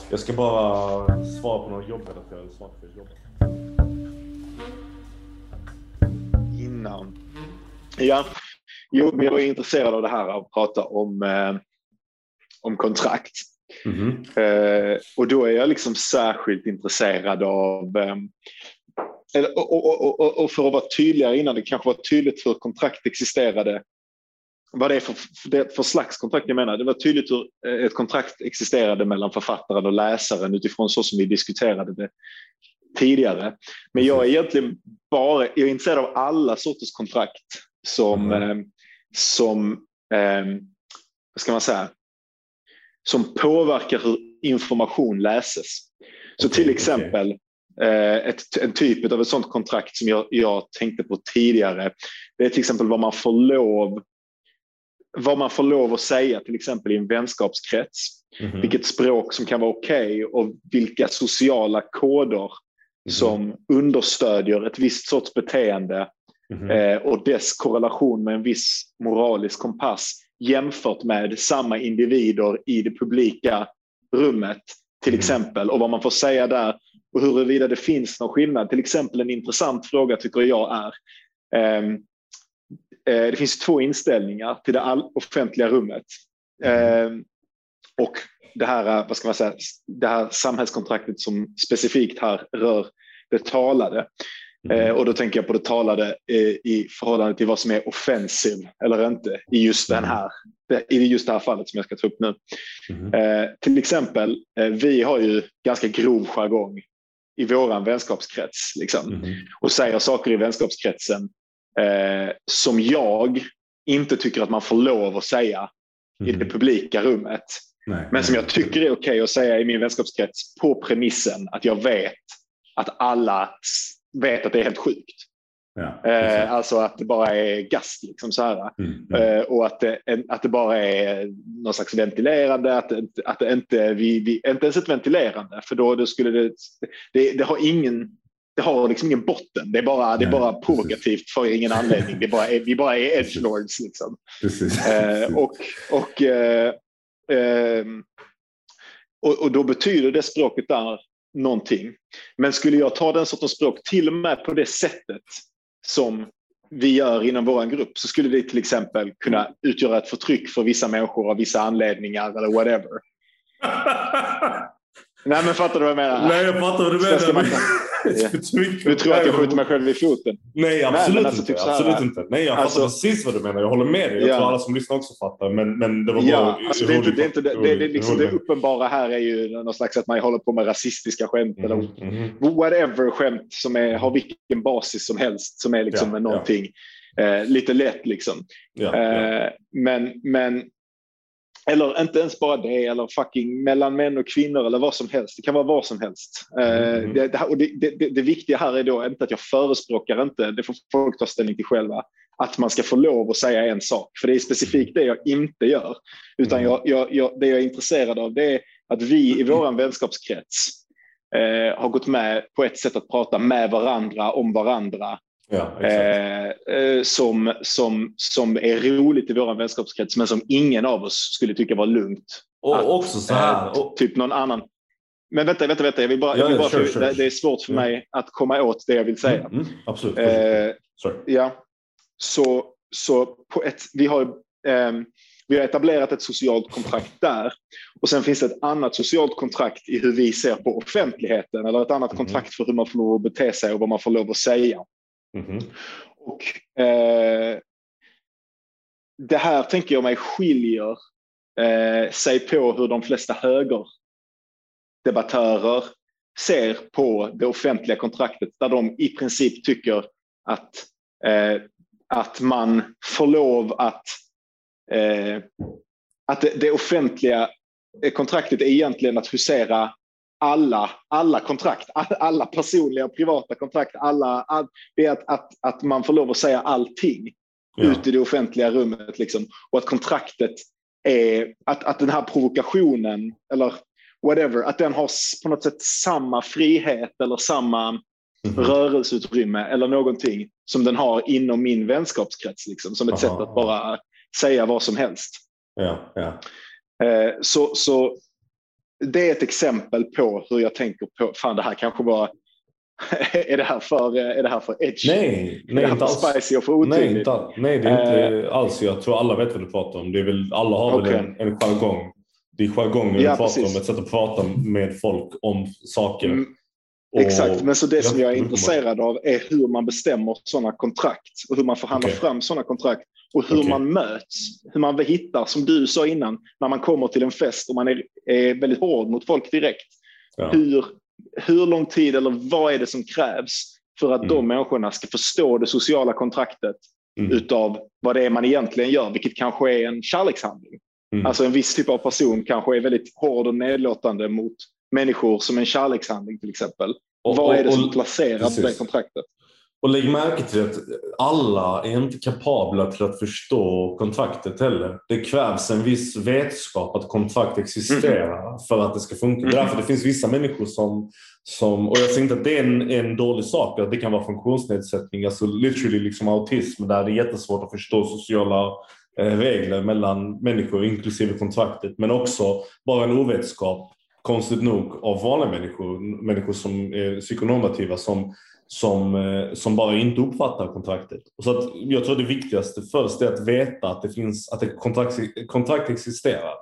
Jag ska bara svara på några jobbrelaterade saker. Jobb.
Innan. Ja, jo, men jag är intresserad av det här av att prata om, eh, om kontrakt.
Mhm.
Eh, och då är jag liksom särskilt intresserad av eh, och, och, och, för att vara tydligare innan det kanske var tydligt hur kontrakt existerade. Vad det är för, för, det för slags kontrakt jag menar. Det var tydligt hur eh, ett kontrakt existerade mellan författaren och läsaren utifrån så som vi diskuterade det tidigare. Men jag är egentligen bara jag är intresserad av alla sorters kontrakt som,
Mm.
eh, som eh, vad ska man säga, som påverkar hur information läses. Så
Okej,
till exempel eh, ett, en typ av ett sådant kontrakt som jag, jag tänkte på tidigare. Det är till exempel vad man får lov vad man får lov att säga till exempel i en vänskapskrets.
Mhm.
Vilket språk som kan vara okej och vilka sociala koder
Mhm.
som understödjer ett visst sorts beteende
Mhm.
eh, och dess korrelation med en viss moralisk kompass jämfört med samma individer i det publika rummet till
Mm.
exempel och vad man får säga där och huruvida det finns någon skillnad. Till exempel en intressant fråga tycker jag är ehm, eh, det finns två inställningar till det offentliga rummet. Ehm, och det här, eh, vad ska man säga, det här samhällskontraktet som specifikt här rör det talade.
Mhm.
Eh, och då tänker jag på det talade eh, i förhållande till vad som är offensiv eller inte i just den här, det- i just det här fallet som jag ska ta upp nu.
Mhm.
Eh, till exempel, eh, vi har ju ganska grov jargong i våran vänskapskrets liksom,
Mhm.
och säger saker i vänskapskretsen eh, som jag inte tycker att man får lov att säga i det
Mhm.
publika rummet.
Nej,
Men som jag tycker är okej att säga i min vänskapskrets på premissen att jag vet att alla vet att det är helt sjukt.
Ja,
Eh, alltså att det bara är gast liksom så här.
Mm, mm.
Eh, och att det, att det bara är någon slags ventilerande, att att det inte, vi, vi, inte ens ett ventilerande, för då, då skulle det, det, det har ingen, det har liksom ingen botten, det är bara, det är bara provokativt för ingen anledning, det är bara, vi bara är edgelords liksom.
Precis.
Eh, och, och, eh, ehm, och, och då betyder det språket där någonting. Men skulle jag ta den sortens språk till och med på det sättet som vi gör inom vår grupp så skulle det till exempel kunna utgöra ett förtryck för vissa människor av vissa anledningar eller whatever. Nej men fattar du vad jag menar?
Nej, jag fattar vad du menar.
Du tror att jag skjuter mig själv i foten?
Nej,
men
absolut
alltså
inte.
typ
absolut inte. Nej, jag
Alltså-
fattar precis vad du menar. Jag håller med dig. Jag
Ja.
tror alla som lyssnar också fattar. Men, men det var bara
Ja, alltså det, är inte,
roligt-
det, är inte, det, det, liksom, det uppenbara här är ju någon slags att man håller på med rasistiska skämt eller
Mhm, mhm.
whatever skämt som är, har vilken basis som helst som är liksom
Ja,
någonting eh, lite lätt liksom.
Ja, ja.
Eh, men, men eller inte ens bara det, eller fucking mellan män och kvinnor eller vad som helst. Det kan vara vad som helst. Eh,
Mm.
det, det, och det, det, det, det viktiga här är då inte att jag förespråkar inte, det får folk ta ställning till själva, att man ska få lov att säga en sak. För det är specifikt det jag inte gör. Utan
Mm.
jag, jag, jag, det jag är intresserad av det är att vi i vår vänskapskrets eh, har gått med på ett sätt att prata med varandra om varandra.
Ja,
eh, eh, som, som, som är roligt i vår vänskapskrets men som ingen av oss skulle tycka var lugnt.
Och att, också så här.
Eh, typ någon annan. Men vänta, vänta, vänta. Jag vill bara, ja, jag vill bara sure, sure, det, är svårt för mig att komma åt det jag vill säga.
Mm, mm, absolut.
Eh, ja, så, så på ett, vi har eh, vi har etablerat ett socialt kontrakt där. Och sen finns det ett annat socialt kontrakt i hur vi ser på offentligheten eller ett annat mm. kontrakt för hur man får lov att bete sig och vad man får lov att säga.
Mm.
Och eh, Det här tänker jag mig skiljer eh, sig på hur de flesta högerdebattörer ser på det offentliga kontraktet där de i princip tycker att, eh, att man får lov att eh, att det, det, offentliga eh, kontraktet är egentligen att husera alla, alla kontrakt, alla personliga och privata kontrakt. Alla, all, att, att, att man får lov att säga allting ja. ut i det offentliga rummet. Liksom. Och att kontraktet är, att, att den här provokationen eller whatever, att den har på något sätt samma frihet eller samma mm. rörelseutrymme eller någonting som den har inom min vänskapskrets. Liksom, som ett Aha. sätt att bara säga vad som helst.
Ja, ja.
Eh, så, så det är ett exempel på hur jag tänker på, fan det här kanske var är det här för, är det här för edge?
Nej, nej
är det för spicy och för otydligt?
Nej, inte, nej, det är inte uh, alls. Jag tror alla vet vad du pratar om. Det är väl, alla har okay. väl en, en jargong. Det är jargongen ja, du pratar precis. om, ett sätt att prata med folk om saker. Mm,
exakt, men så det som jag är intresserad av är hur man bestämmer sådana kontrakt och hur man förhandlar okay. fram sådana kontrakt och hur okay. man möts, hur man hittar, som du sa innan, när man kommer till en fest och man är, är väldigt hård mot folk direkt. Ja. Hur, hur lång tid eller vad är det som krävs för att mm. de människorna ska förstå det sociala kontraktet mm. utav vad det är man egentligen gör, vilket kanske är en kärlekshandling. Mm. Alltså en viss typ av person kanske är väldigt hård och nedlåtande mot människor som en kärlekshandling till exempel. Och, vad är det som placerar på det kontraktet?
Och lägg märke till att alla är inte kapabla till att förstå kontraktet heller. Det krävs en viss vetskap att kontrakt existerar mm. för att det ska funka. Mm. Därför det finns vissa människor som, som och jag säger inte att det är en, en dålig sak, att det kan vara funktionsnedsättning, alltså literally liksom autism där det är jättesvårt att förstå sociala eh, regler mellan människor inklusive kontraktet, men också bara en ovetskap konstigt nog av vanliga människor, människor som är psykonormativa som som, eh, som bara inte uppfattar kontraktet. Och så att jag tror det viktigaste först är att veta att det finns att ett kontrakt, kontrakt existerar.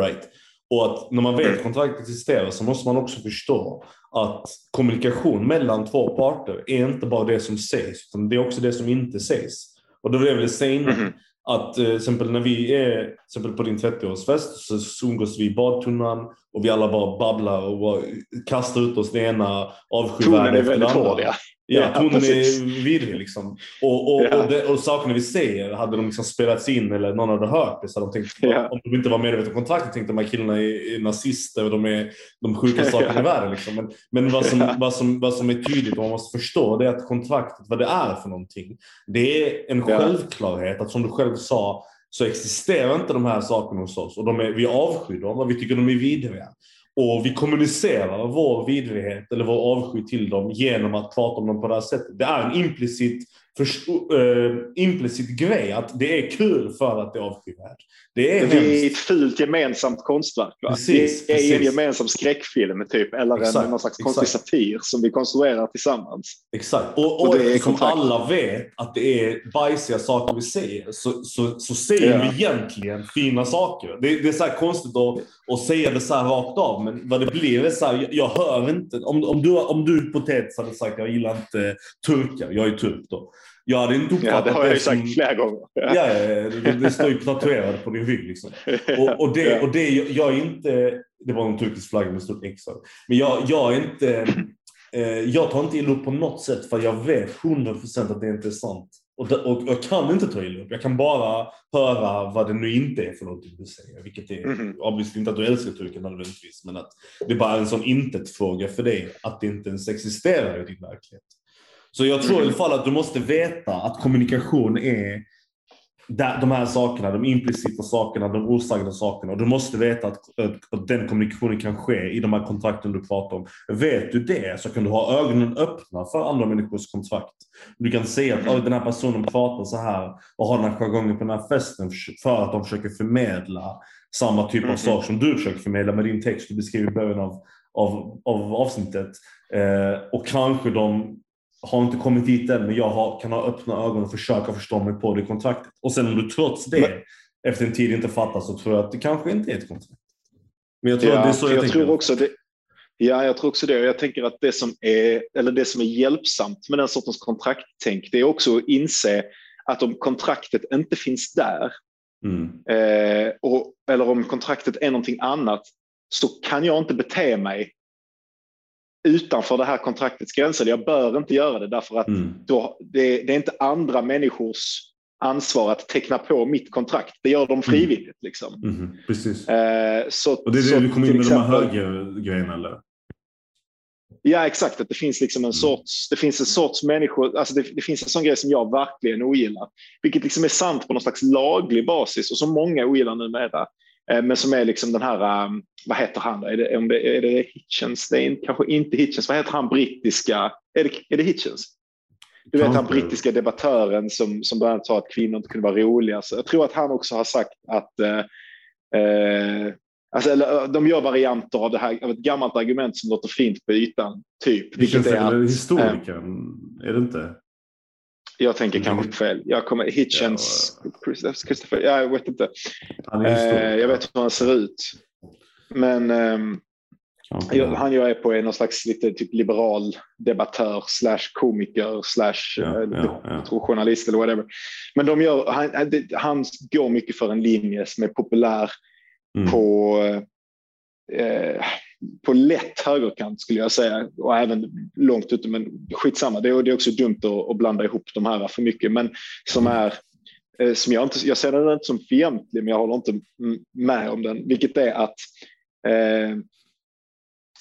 Right? Och att när man vet att kontrakt existerar så måste man också förstå att kommunikation mellan två parter är inte bara det som sägs, utan det är också det som inte sägs. Och då vill jag väl säga innan, mm -hmm. att eh, exempel när vi är exempel på din 30-årsfest så umgås vi i badtunnan och vi alla bara babblar och kastar ut oss det ena avskyvärda efter det andra. Ja. Ja, tonen är vidrig liksom. Och, och, ja. och, det, och sakerna vi säger, hade de liksom spelats in eller någon hade hört det så hade de tänkt, ja. om de inte var medvetna om kontraktet, tänkte de här killarna är, är nazister och de är de sjukaste sakerna ja. i världen. Liksom. Men, men vad, som, vad, som, vad som är tydligt och man måste förstå det är att kontraktet, vad det är för någonting. Det är en självklarhet att som du själv sa, så existerar inte de här sakerna hos oss och de är, vi avskyr dem och vi tycker de är vidriga. Och vi kommunicerar vår vidrighet eller vår avsky till dem genom att prata om dem på det här sättet. Det är en implicit förstå, äh, implicit grej att det är kul för att det är avskyvärt. Det är,
det är ett fult gemensamt konstverk. Precis, det är precis. en gemensam skräckfilm typ, eller exakt, en, någon slags konstig satir som vi konstruerar tillsammans.
Exakt, och, och, och det som alla vet att det är bajsiga saker vi säger så, så, så säger ja. vi egentligen fina saker. Det, det är så konstigt att, att säga det så här rakt av, men vad det blir är så här, jag, jag hör inte. Om, om, du, om du hypotetiskt hade sagt jag gillar inte turkar, jag är turk då. Jag hade inte uppfattat
ja, det. har jag ju sagt flera gånger.
Ja, ja, det, det står ju tatuerat på din rygg. Liksom. Och, och, det, och det, jag är inte... Det var en turkisk flagga med stort X. Men jag, jag är inte... Eh, jag tar inte illa upp på något sätt för jag vet 100% att det inte är sant. Och, och, jag kan inte ta illa upp. Jag kan bara höra vad det nu inte är för någonting du säger. Vilket är, mm obviously inte att du älskar turken nödvändigtvis, men att det är bara en sån intet-fråga för dig att det inte ens existerar i din verklighet. Så jag tror i alla fall att du måste veta att kommunikation är de här sakerna, de implicita sakerna, de osagda sakerna. Och du måste veta att, att, den kommunikationen kan ske i de här kontrakten du pratar om. Vet du det så kan du ha ögonen öppna för andra människors kontrakt. Du kan se att mm. den här personen pratar så här och har den här jargongen på den här festen för att de försöker förmedla samma typ av mm. sak som du försöker förmedla med din text du beskriver i början av, av, av avsnittet. Eh, och kanske de har inte kommit dit än, men jag har, kan ha öppna ögon och försöka förstå mig på det kontraktet. Och sen om du trots det men, efter en tid inte fattar så tror jag att det kanske inte är ett kontrakt.
Men jag tror ja, det är så jag, jag tror också det. Ja, jag tror också det. Jag tänker att det som är, eller det som är hjälpsamt med den sortens kontrakttänk, det är också att inse att om kontraktet inte finns där, mm. eh, och, eller om kontraktet är någonting annat, så kan jag inte bete mig utanför det här kontraktets gränser. Jag bör inte göra det därför att mm. då, det, det, är inte andra människors ansvar att teckna på mitt kontrakt. Det gör de mm. frivilligt. Mm. Liksom.
Mm. Precis. Eh, så, och det är det så, du kommer in med exempel, de här högergrejerna eller?
Ja exakt, att det finns liksom en mm. sorts, det finns en sorts människor, alltså det, det, finns en sån grej som jag verkligen ogillar. Vilket liksom är sant på någon slags laglig basis och som många ogillar numera. Eh, men som är liksom den här, um, vad heter han? Är det, om det, är det Hitchens? Det är kanske inte Hitchens. Vad heter han brittiska? Är det, är det Hitchens? Du vet han brittiska debattören som, som bland annat sa att kvinnor inte kunde vara roliga. Så jag tror att han också har sagt att eh, eh, alltså, eller, de gör varianter av det här av ett gammalt argument som låter fint på ytan. Typ.
Vilket är att, historikern, eh, är det inte?
Jag tänker mm. kanske fel. Jag kommer, Hitchens, ja. Christopher, jag vet inte. Eh, jag vet hur han ser ut. Men eh, han jag är på är någon slags lite typ liberal debattör slash komiker slash ja, ja, ja. journalist eller whatever. Men de gör, han, han går mycket för en linje som är populär mm. på eh, på lätt högerkant skulle jag säga och även långt ute. Men skitsamma, det är, det är också dumt att, att blanda ihop de här för mycket. Men som mm. är eh, som jag, inte, jag ser den inte som fientlig, men jag håller inte med om den, vilket är att eh,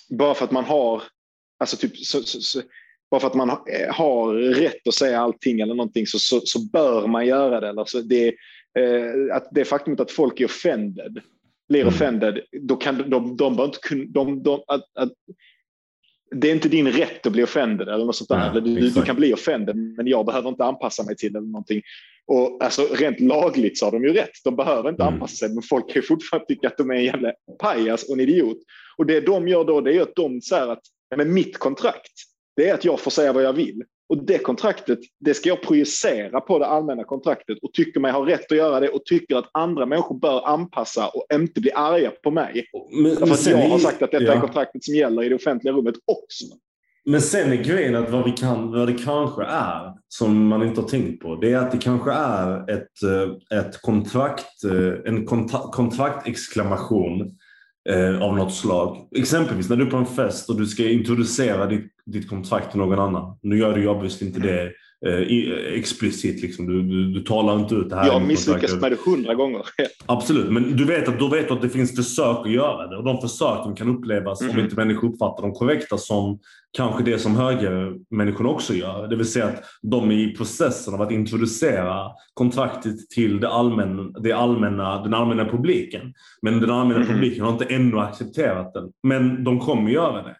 bara för att man har, alltså typ, så, så, så, bara för att man har rätt att säga allting eller någonting så bör man göra det. Alltså det, eh, att det faktumet att folk är offended blir mm. offended, då kan de, de, de, inte de, de, att, att, det är inte din rätt att bli offended eller något sånt där. Ja, du, du, kan bli offended men jag behöver inte anpassa mig till det eller någonting. Och alltså, rent lagligt så har de ju rätt. De behöver inte mm. anpassa sig men folk kan ju fortfarande tycka att de är en jävla pajas och en idiot. Och det de gör då det är att de säger att med mitt kontrakt det är att jag får säga vad jag vill. Och det kontraktet, det ska jag projicera på det allmänna kontraktet och tycker mig ha rätt att göra det och tycker att andra människor bör anpassa och inte bli arga på mig. Men, Därför att jag har sagt att detta ja. är kontraktet som gäller i det offentliga rummet också.
Men sen är grejen att vad, vi kan, vad det kanske är, som man inte har tänkt på, det är att det kanske är ett, eh, ett kontrakt, eh, en kontraktexklamation eh, av något slag. Exempelvis när du är på en fest och du ska introducera ditt, ditt kontrakt till någon annan. Nu gör du jobbigt inte det eh, explicit. Liksom. Du, du, du, talar inte ut det här.
Jag har misslyckats med det hundra gånger.
Absolut, men du vet att, då vet du att det finns försök att göra det och de försöken kan upplevas, mm. om inte människor uppfattar dem korrekta, som kanske det som högermänniskorna också gör. Det vill säga att de är i processen av att introducera kontraktet till det allmänna, det allmänna, den allmänna publiken. Men den allmänna mm. publiken har inte ännu accepterat den. Men de kommer göra det.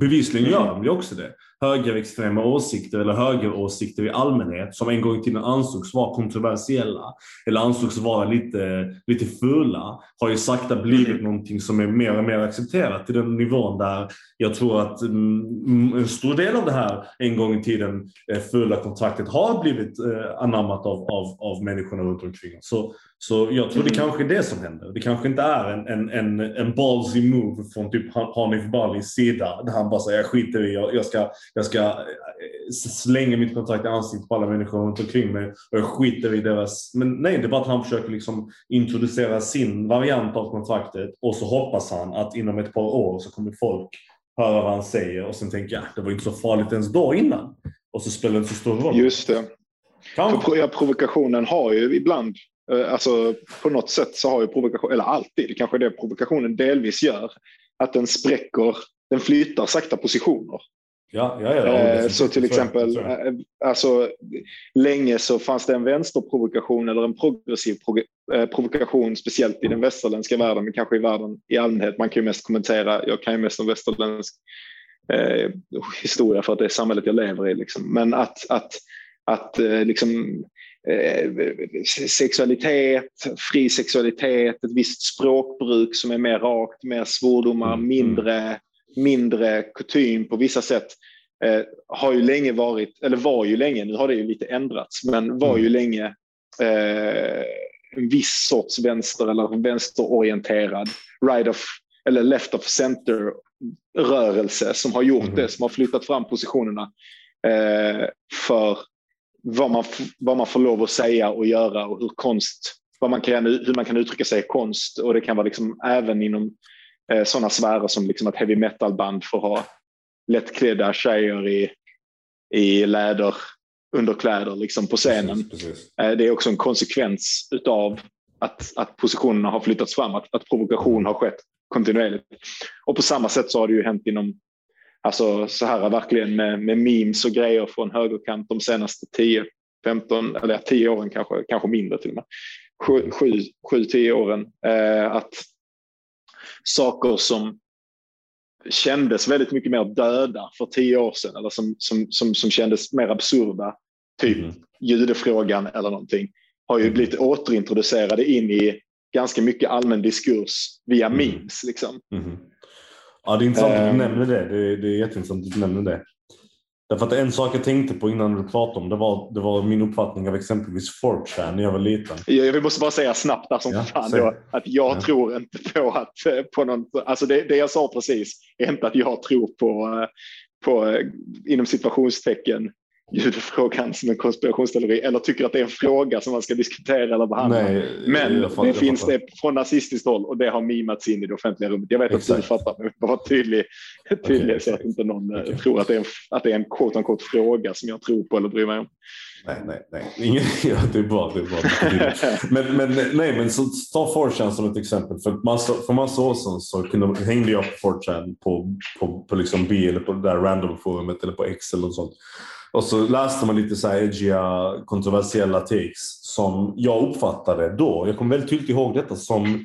Bevisligen gör de ju också det högerextrema åsikter eller högeråsikter i allmänhet som en gång i tiden ansågs vara kontroversiella eller ansågs vara lite, lite fula har ju sakta blivit någonting som är mer och mer accepterat till den nivån där jag tror att mm, mm, en stor del av det här en gång i tiden eh, fula kontraktet har blivit eh, anammat av, av, av människorna runt omkring. Så, så jag tror det mm. kanske är det som händer. Det kanske inte är en, en, en, en ballsy move från typ Hanif Balis sida där han bara säger jag skiter i, jag, jag ska jag ska eh, slänga mitt kontrakt i ansiktet på alla människor runt omkring mig och jag skiter i deras... Men nej, det är bara att han försöker liksom introducera sin variant av kontraktet och så hoppas han att inom ett par år så kommer folk höra vad han säger och sen tänker jag det var inte så farligt ens då innan. Och så spelar det inte så stor roll.
Just det. För provokationen har ju ibland, alltså på något sätt så har ju provokation, eller alltid, kanske det provokationen delvis gör, att den spräcker, den flyttar sakta positioner.
Ja, ja, ja,
eh, så till exempel, eh, alltså, länge så fanns det en vänsterprovokation eller en progressiv eh, provokation, speciellt i den västerländska världen, men kanske i världen i allmänhet. Man kan ju mest kommentera, jag kan ju mest om västerländsk eh, historia för att det är samhället jag lever i. Liksom. Men att, att, att eh, liksom, eh, sexualitet, fri sexualitet, ett visst språkbruk som är mer rakt, mer svordomar, mm. mindre mindre kutym på vissa sätt eh, har ju länge varit, eller var ju länge, nu har det ju lite ändrats, men var ju mm. länge eh, en viss sorts vänster eller vänsterorienterad right of, eller left of center rörelse som har gjort mm. det, som har flyttat fram positionerna eh, för vad man, vad man får lov att säga och göra och hur konst, vad man kan, hur man kan uttrycka sig i konst och det kan vara liksom även inom eh, sådana sfärer som liksom att heavy metal-band får ha lättklädda tjejer i, i läder underkläder liksom på scenen. Precis, precis. Eh, det är också en konsekvens av att, att positionerna har flyttats fram, att, att provokation har skett kontinuerligt. Och på samma sätt så har det ju hänt inom, alltså så här verkligen med, med memes och grejer från högerkant de senaste 10, 15, eller 10 åren kanske, kanske mindre till och med. 7-10 åren. Eh, att saker som kändes väldigt mycket mer döda för tio år sedan eller som, som, som, som kändes mer absurda, typ mm. judefrågan eller någonting, har ju mm. blivit återintroducerade in i ganska mycket allmän diskurs via mm. memes. Liksom.
Mm. Ja, det är intressant att du ehm. nämner det. Det är, det är jätteintressant att du nämner det. Därför att en sak jag tänkte på innan du pratade om det var, det var min uppfattning av exempelvis 4chan när jag var liten.
Jag måste bara säga snabbt där som ja, fan då, att jag ja. tror inte på att på någon, alltså det, det jag sa precis är inte att jag tror på, eh, på eh, inom situationstecken judefrågan som en konspirationsteori eller tycker att det är en fråga som man ska diskutera eller behandla. Nej, men fattar, det finns det från nazistiskt håll och det har mimats in i det offentliga rummet. Jag vet Exakt. att du fattar, men jag vill tydlig, tydlig okay, så att inte någon eh, okay. tror att det är en, att det är en quote unquote fråga som jag tror på eller bryr mig om.
Nej, nej, nej. Ingen, ja, det är bra. Det är bra. men, men, nej, men så, ta 4chan som ett exempel. För massa, för massa år sedan så kunde, hängde jag på 4chan på, på, på liksom B eller på det där random-forumet eller på X eller något sånt. Och så läste man lite så här edgiga, eh, kontroversiella takes som jag uppfattade då. Jag kommer väldigt tydligt ihåg detta som,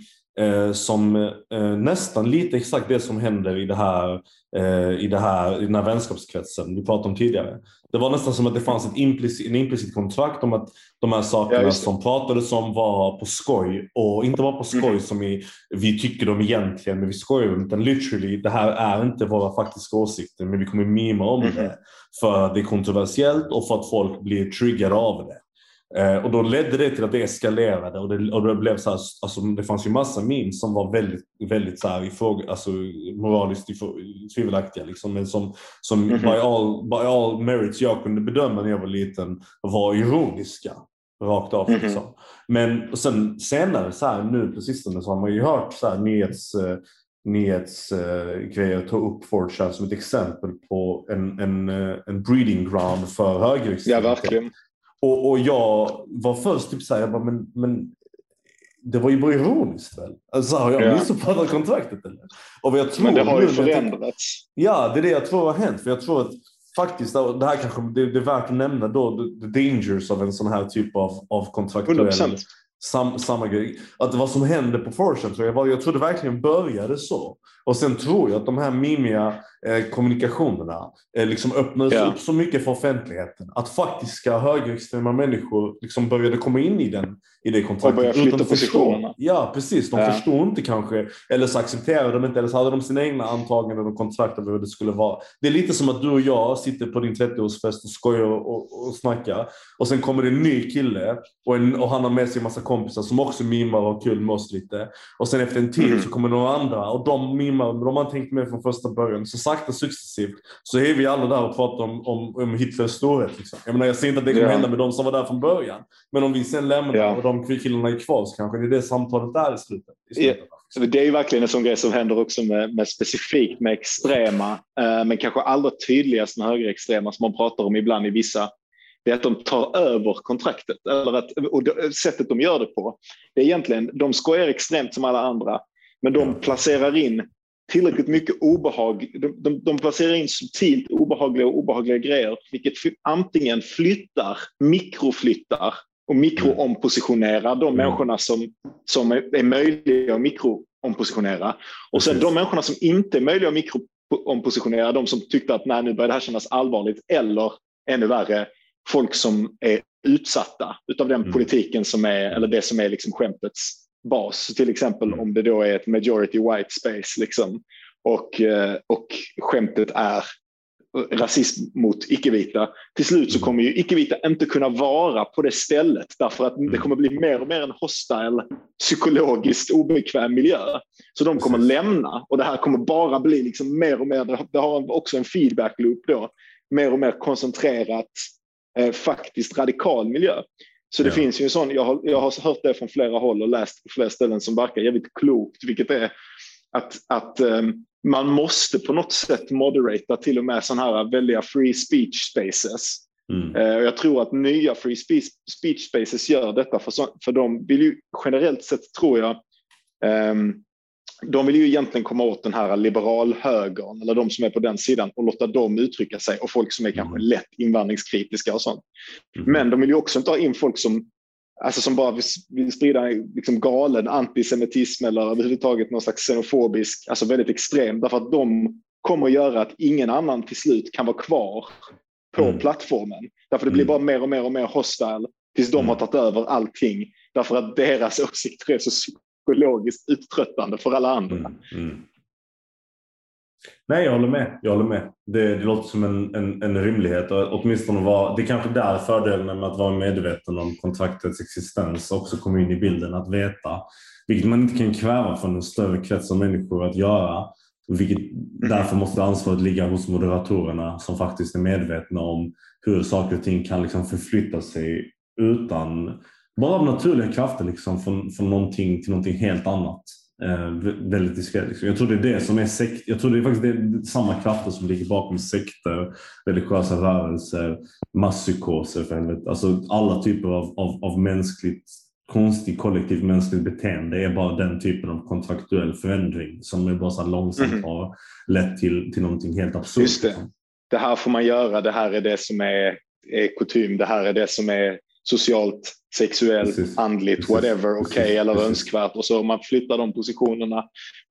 som eh, nästan lite exakt det som händer i det här Eh, i, det här, i den här vänskapskretsen vi pratade om tidigare. Det var nästan som att det fanns ett implicit, en implicit kontrakt om att de här sakerna ja, som pratades om var på skoj och inte var på skoj mm. som i vi tycker dem egentligen men vi skojar om utan literally det här är inte våra faktiska åsikter men vi kommer mima om mm. det för att det är kontroversiellt och för att folk blir triggade av det. Eh, och då ledde det till att det eskalerade och det, och det blev så här, alltså det fanns ju massa memes som var väldigt, väldigt så här ifråg, alltså moraliskt tvivelaktiga liksom, men som, som mm -hmm. by, all, by all merits jag kunde bedöma när jag var liten var ironiska. Rakt av. Mm -hmm. liksom. Men sen senare så här, nu på sistone så har man ju hört så här, nyhets eh, nyhetsgrejer uh, ta upp 4 som ett exempel på en, en, uh, en breeding ground för högerextremitet.
Ja, verkligen.
Och, och jag var först typ såhär, jag bara, men, men det var ju bara ironiskt väl? Alltså, har jag ja. missuppfattat kontraktet eller? Och jag tror
men det har ju förändrats.
Ja, det är det jag tror har hänt. För jag tror att faktiskt, det här kanske det, det är värt att nämna då, the, dangers av en sån här typ av, av kontraktuell 100%. Sam, samma grej. Att vad som hände på Fortune tror jag var, jag tror det verkligen började så. Och sen tror jag att de här mimiga eh, kommunikationerna eh, liksom öppnades yeah. upp så mycket för offentligheten. Att faktiska högerextrema människor liksom började komma in i, den, i det kontraktet. Och
började flytta positionerna.
Ja, precis. De yeah. förstod inte kanske, eller så accepterade de inte, eller så hade de sina egna antaganden och kontrakt över hur det skulle vara. Det är lite som att du och jag sitter på din 30-årsfest och skojar och, och, och snackar. Och sen kommer det en ny kille och, en, och han har med sig en massa kompisar som också mimar och har kul med oss lite. Och sen efter en tid mm. så kommer några andra och de mimar, de har tänkt med från första början. Så sakta successivt så är vi alla där och pratar om, om, om Hitlers storhet. Liksom. Jag, menar, jag säger inte att det kommer ja. hända med de som var där från början. Men om vi sen lämnar ja. och de killarna är kvar så kanske det är det samtalet där i slutet. I slutet.
Ja. Det är ju verkligen en sån grej som händer också med, med specifikt med extrema, eh, men kanske allra tydligast med högerextrema som man pratar om ibland i vissa det är att de tar över kontraktet. Eller att, och sättet de gör det på, det är egentligen, de skojar extremt som alla andra, men de placerar in tillräckligt mycket obehag. De, de, de placerar in subtilt obehagliga och obehagliga grejer, vilket antingen flyttar, mikroflyttar och mikroompositionerar de mm. människorna som, som är, är möjliga att mikroompositionera. Och sen de människorna som inte är möjliga att mikroompositionera, de som tyckte att nej, nu börjar det här kännas allvarligt, eller ännu värre, folk som är utsatta utav den mm. politiken som är, eller det som är liksom skämtets bas. Till exempel mm. om det då är ett majority white space liksom, och, eh, och skämtet är rasism mot icke-vita. Till slut så mm. kommer ju icke-vita inte kunna vara på det stället därför att det mm. kommer bli mer och mer en hostile, psykologiskt obekväm miljö. Så de kommer lämna och det här kommer bara bli liksom mer och mer, det har också en feedback loop då, mer och mer koncentrerat, eh, faktiskt radikal miljö. Så det ja. finns ju en sån, jag har, jag har hört det från flera håll och läst på flera ställen som verkar jävligt klokt, vilket är att, att um, man måste på något sätt moderata till och med sådana här väldiga free speech spaces. Mm. Uh, jag tror att nya free speech, speech spaces gör detta för, för de vill ju generellt sett tror jag um, de vill ju egentligen komma åt den här liberalhögern eller de som är på den sidan och låta dem uttrycka sig och folk som är kanske mm. lätt invandringskritiska och sånt. Mm. Men de vill ju också inte ha in folk som, alltså som bara vill sprida liksom galen antisemitism eller överhuvudtaget någon slags xenofobisk, alltså väldigt extrem, därför att de kommer att göra att ingen annan till slut kan vara kvar på mm. plattformen. Därför det blir mm. bara mer och mer och mer hostile tills de har tagit över allting. Därför att deras åsikter är så psykologiskt uttröttande för alla andra. Mm, mm.
Nej, jag håller med. Jag håller med. Det, det låter som en, en, en rimlighet. Och åtminstone var, det är kanske där fördelen med att vara medveten om kontraktets existens också kommer in i bilden. Att veta, vilket man inte kan kväva från en större krets av människor att göra. Vilket. Därför måste ansvaret ligga hos moderatorerna som faktiskt är medvetna om hur saker och ting kan liksom förflytta sig utan bara av naturliga krafter liksom, från, från någonting till någonting helt annat. Eh, väldigt diskret. Liksom. Jag tror det är det som är sekt. Jag tror det är faktiskt det, samma krafter som ligger bakom sekter, religiösa rörelser, masspsykoser för helvete. Alltså alla typer av, av, av mänskligt konstigt kollektivt mänskligt beteende är bara den typen av kontraktuell förändring som är bara så långsamt mm. har lett till, till någonting helt absurt. Just
det. Liksom. det här får man göra, det här är det som är, är kutym, det här är det som är socialt, sexuellt, Precis. andligt, Precis. whatever, okej okay, eller Precis. önskvärt. Och så man flyttar de positionerna,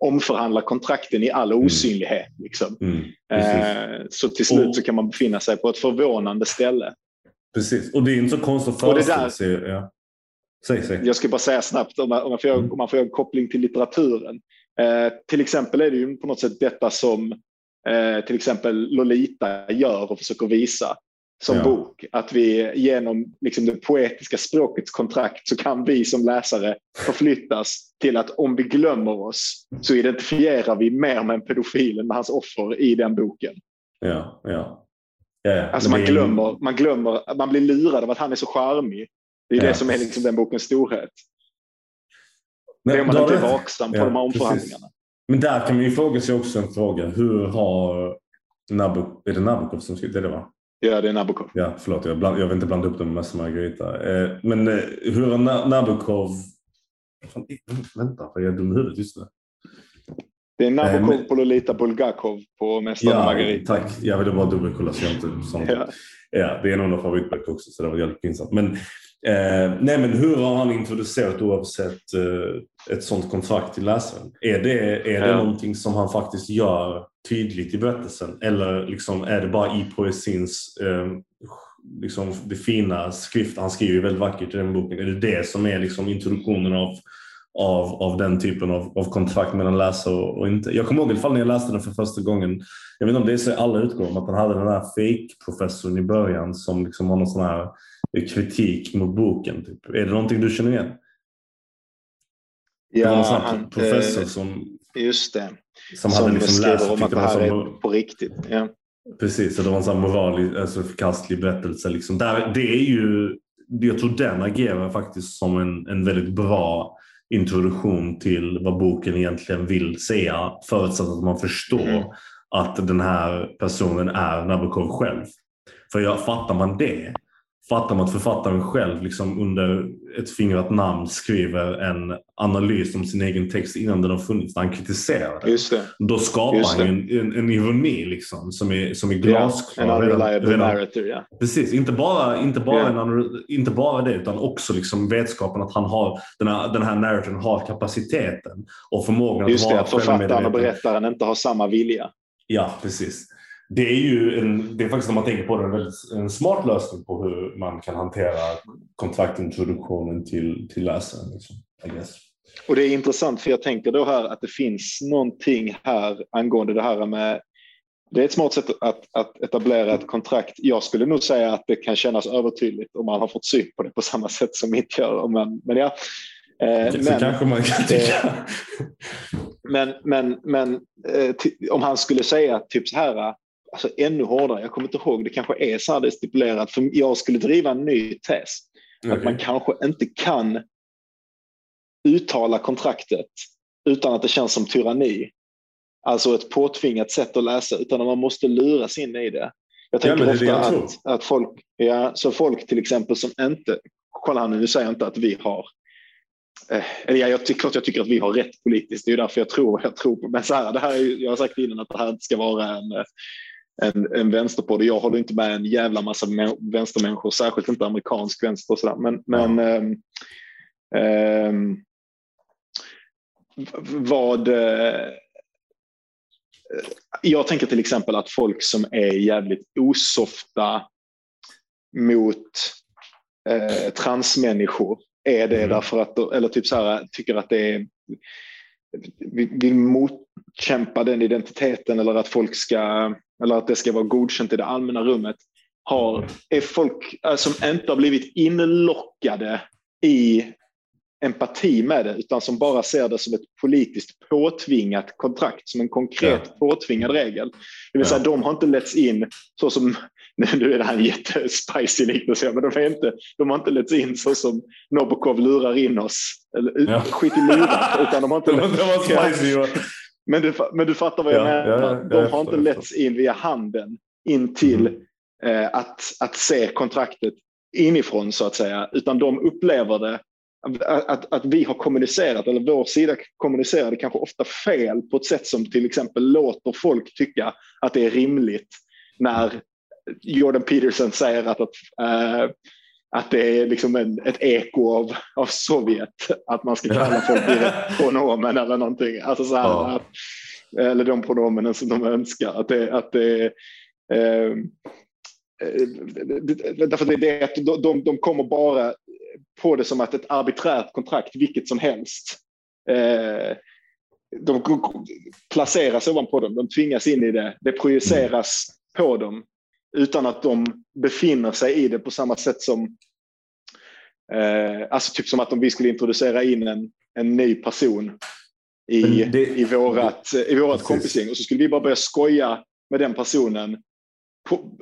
omförhandlar kontrakten i all mm. osynlighet. Liksom. Mm. Eh, så till slut och, så kan man befinna sig på ett förvånande ställe.
Precis, och det är inte så konstigt att föreställa sig. Ja.
Säg, säg. Jag ska bara säga snabbt om man, om man, får, mm. om man får göra en koppling till litteraturen. Eh, till exempel är det ju på något sätt detta som eh, till exempel Lolita gör och försöker visa som ja. bok. Att vi genom liksom, det poetiska språkets kontrakt så kan vi som läsare förflyttas till att om vi glömmer oss så identifierar vi mer med en pedofil än med hans offer i den boken.
Ja, ja.
ja, ja. Alltså man glömmer, man glömmer, man blir lurad av att han är så charmig. Det är ja. det som är liksom den bokens storhet. Men, det är man inte är vaksam på de här omförhandlingarna.
Men där kan man ju fråga sig också en fråga. Hur har Nabokov, är det Nabokov som skrivit det? det var?
Ja, det är Nabokov.
Ja, förlåt. Jag, bland, jag vill inte blanda upp dem med Massa Margarita. Eh, men eh, hur har Nabokov... Fan, vänta, vad är jag dum i huvudet just nu?
Det är Nabokov eh, på Lolita Bulgakov på Mästaren ja, Margarita.
Tack. Jag ville bara dubbelkolla så jag inte... Sånt. Ja. ja, det är en av mina favoritböcker också, så det var jävligt pinsamt. Men, eh, nej, men hur har han introducerat oavsett eh, ett sånt kontrakt till läsaren? Är det, är det ja. någonting som han faktiskt gör tydligt i berättelsen? Eller liksom är det bara i poesins eh, liksom det fina skrift, han skriver väldigt vackert i den boken, är det det som är liksom introduktionen av, av, av den typen av, av kontrakt mellan läsare och, och, inte? Jag kommer ihåg i alla fall när jag läste den för första gången, jag vet inte om det är så i alla utgåvor, att han hade den här fake-professorn i början som liksom har någon sån här kritik mot boken. Typ. Är det någonting du känner igen?
Ja, han, professor som... Just det. Som, som hade liksom läst, om att det här är på riktigt. Ja.
Precis, det var en sån moralisk, alltså förkastlig berättelse. Liksom. Där, det är ju, jag tror den agerar faktiskt som en, en väldigt bra introduktion till vad boken egentligen vill säga förutsatt att man förstår mm. att den här personen är Nabokov själv. För jag, fattar man det fattar man att författaren själv liksom under ett fingrat namn skriver en analys om sin egen text innan den har funnits. Han kritiserar den.
Just det.
Då skapar
Just
han en, en, en ironi liksom, som är, som är glasklar.
en
redan- redan-
narrator, ja.
Precis, inte bara, inte, bara
Ja.
en, inte bara det utan också liksom vetskapen att han har, den här, den här narratorn har kapaciteten och förmågan
Just
att
det,
vara
att författaren och berättaren inte har samma vilja.
Ja, precis. Det är ju en, det är faktiskt om man tänker på det en, väldigt, en smart lösning på hur man kan hantera kontraktintroduktionen till, till läsaren. Liksom.
Och det är intressant för jag tänker då här att det finns någonting här angående det här med det är ett smart sätt att, att etablera ett kontrakt. Jag skulle nog säga att det kan kännas övertydligt om man har fått syn på det på samma sätt som mitt gör. Man, men ja. Eh,
Så
men,
kanske man kan tycka.
men, men, men eh, om han skulle säga typ så här, alltså ännu hårdare, jag kommer inte ihåg, det kanske är så här det är stipulerat, för jag skulle driva en ny tes. Att man kanske inte kan uttala kontraktet utan att det känns som tyranni. Alltså ett påtvingat sätt att läsa, utan att man måste luras in i det. Jag tänker
jag
ofta
tror.
att, att folk, ja, så folk till exempel som inte, kolla här nu, nu säger jag inte att vi har, eh, eller ja, jag tycker klart jag tycker att vi har rätt politiskt, det är ju därför jag tror jag tror på, men så här, det här är, jag har sagt innan att det här inte ska vara en, eh, en, en vänsterpodd. Jag håller inte med en jävla massa mä- vänstermänniskor, särskilt inte amerikansk vänster och sådär. Men, men ehm, ehm, v- vad... eh, jag tänker till exempel att folk som är jävligt osofta mot eh, transmänniskor är det
Mm.
därför att, eller typ så här, tycker att det är vill motkämpa den identiteten eller att folk ska eller att det ska vara godkänt i det allmänna rummet har, är folk eh, som inte har blivit inlockade i empati med det utan som bara ser det som ett politiskt påtvingat kontrakt, som en konkret påtvingad regel. Det vill säga,
Ja.
de har inte letts in så som, nu är det här en jättespicy liknelse, men de, är inte, de har inte letts in så som Nabokov lurar in oss. Eller,
Ja.
Skit i lurat, utan de har inte
det var spicy.
Men du, men du fattar vad jag
Ja,
menar.
ja,
de har inte letts in via handen in till
Mm.
eh, att, att se kontraktet inifrån så att säga. Utan de upplever det att, att, att vi har kommunicerat, eller vår sida kommunicerade kanske ofta fel på ett sätt som till exempel låter folk tycka att det är rimligt när Jordan Peterson säger att, att, eh, att det är liksom en, ett eko av, av Sovjet, att man ska kalla folk i pronomen eller någonting. Alltså så här,
Ja.
att, eller de pronomenen som de önskar. Att det, att det, eh, eh, därför det är det att de, de, de kommer bara på det som att ett arbiträrt kontrakt, vilket som helst. Eh, de placeras ovanpå dem, de tvingas in i det, det projiceras på dem utan att de befinner sig i det på samma sätt som eh, alltså typ som att om vi skulle introducera in en, en ny person i,
det-
i vårat, i vårat kompisgäng och så skulle vi bara börja skoja med den personen på,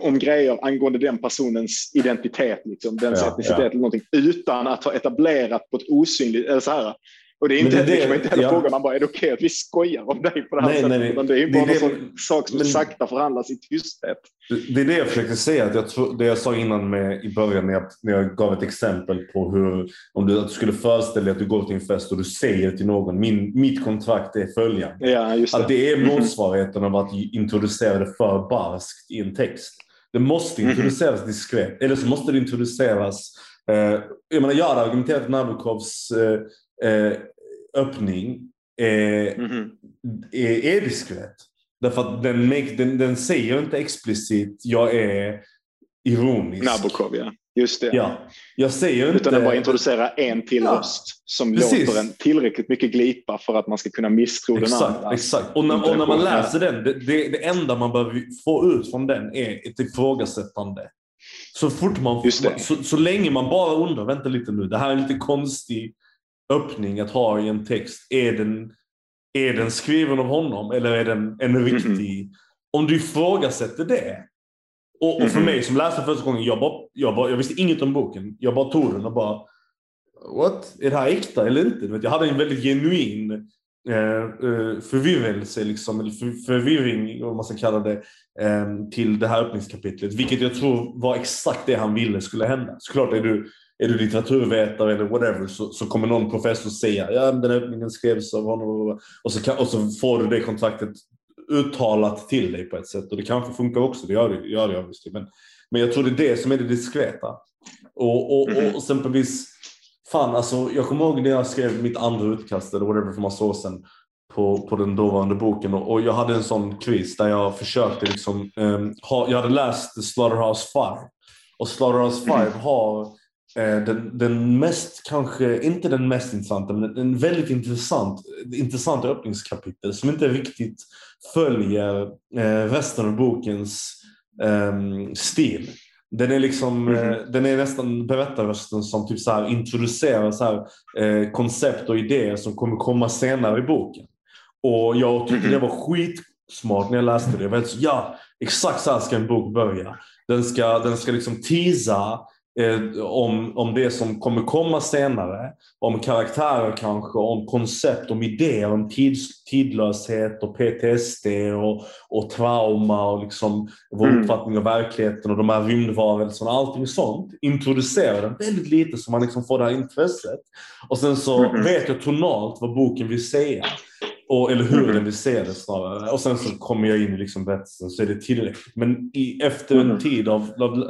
om grejer angående den personens identitet, liksom, dens
Ja,
etnicitet
ja.
eller någonting, utan att ha etablerat på ett osynligt, eller så här. Och det är inte,
Men det
det,
det-
inte heller
ja.
fråga, man bara, är det okej att vi skojar om dig på det här
Nej,
sättet?
nej,
det är ju bara
det-
en sån sak som
men-
sakta förhandlas i tysthet.
Det- är det jag försökte säga, att jag tror, det jag sa innan med, i början när jag, när jag gav ett exempel på hur, om du, att du skulle föreställa dig att du går till en fest och du säger till någon, min, mitt kontrakt är följande.
Ja, just det.
Att det är motsvarigheten av att introducera det för barskt i en text. Det måste
Mhm.
introduceras diskret, eller så måste det introduceras... Eh, jag menar, jag hade argumenterat Nabokovs eh, öppning eh,
Mhm.
är, är diskret. Därför att den, make, den, den säger inte explicit jag är ironisk.
Nabokov, ja. Just det.
Ja, jag säger inte...
Utan den bara introducerar en till
Ja.
röst som
Precis.
låter en tillräckligt mycket glipa för att man ska kunna misstro den
Exakt,
andra.
exakt. Och när, och när man läser den, det, det, det enda man behöver få ut från den är ett ifrågasättande. Så fort man, så, så länge man bara undrar, vänta lite nu, det här är lite konstig öppning att ha i en text. Är den, är den skriven av honom eller är den en riktig... Om du ifrågasätter det. Och, och för
Mhm.
mig som läste första gången, jag, bara, jag, bara, jag visste inget om boken. Jag bara tog den och bara What? Är det här äkta eller inte? Jag hade en väldigt genuin eh, eh, förvirrelse, liksom, eller för, förvirring, om man ska kalla det, eh, till det här öppningskapitlet. Vilket jag tror var exakt det han ville skulle hända. Såklart är du, är du litteraturvetare eller whatever så, så kommer någon professor säga ja den här öppningen skrevs av honom och så, kan, och så får du det kontraktet uttalat till dig på ett sätt och det kanske funkar också, det gör det, gör det obviously. Men, men jag tror det är det som är det diskreta. Och, och, och, och exempelvis, fan alltså jag kommer ihåg när jag skrev mitt andra utkast eller whatever för massa år sedan på, på den dåvarande boken och, och jag hade en sån quiz där jag försökte liksom, um, ha, jag hade läst Slaughterhouse 5 och Slaughterhouse 5 har eh, den, den mest, kanske inte den mest intressanta, men en väldigt intressant, intressant öppningskapitel som inte riktigt följer eh, resten av bokens eh, stil. Den är, liksom, mm -hmm. den är nästan berättarrösten som typ så här introducerar så här, eh, koncept och idéer som kommer komma senare i boken. Och jag tyckte mm -hmm. det var skitsmart när jag läste det. Jag så, ja, exakt så här ska en bok börja. Den ska, den ska liksom teasa eh, om, om det som kommer komma senare. Om karaktärer kanske, om koncept, om idéer, om tids, tidlöshet och PTSD och, och trauma och liksom vår mm. uppfattning av verkligheten och de här rymdvarelserna. Allting sånt introducerar den väldigt lite så man liksom får det här intresset. Och sen så mm. vet jag tonalt vad boken vill säga. Och, eller hur mm. den vill se det snarare. Och sen så kommer jag in i liksom berättelsen så är det tillräckligt. Men i, efter en mm. tid av,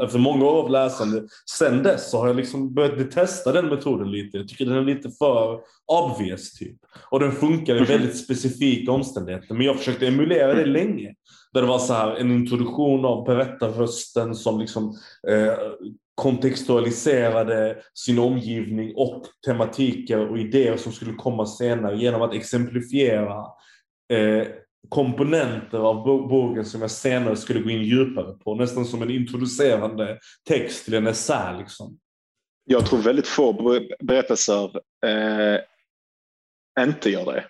efter många år av läsande sen dess så har jag liksom börjat testa den metoden lite. Jag tycker den är lite för obvious typ. Och den funkar i mm. väldigt specifika omständigheter. Men jag försökte emulera det länge. Där det var så här en introduktion av berättarrösten som liksom eh, kontextualiserade sin omgivning och tematiker och idéer som skulle komma senare genom att exemplifiera eh, komponenter av boken som jag senare skulle gå in djupare på. Nästan som en introducerande text till en essä. Liksom.
Jag tror väldigt få berättelser eh, inte gör det.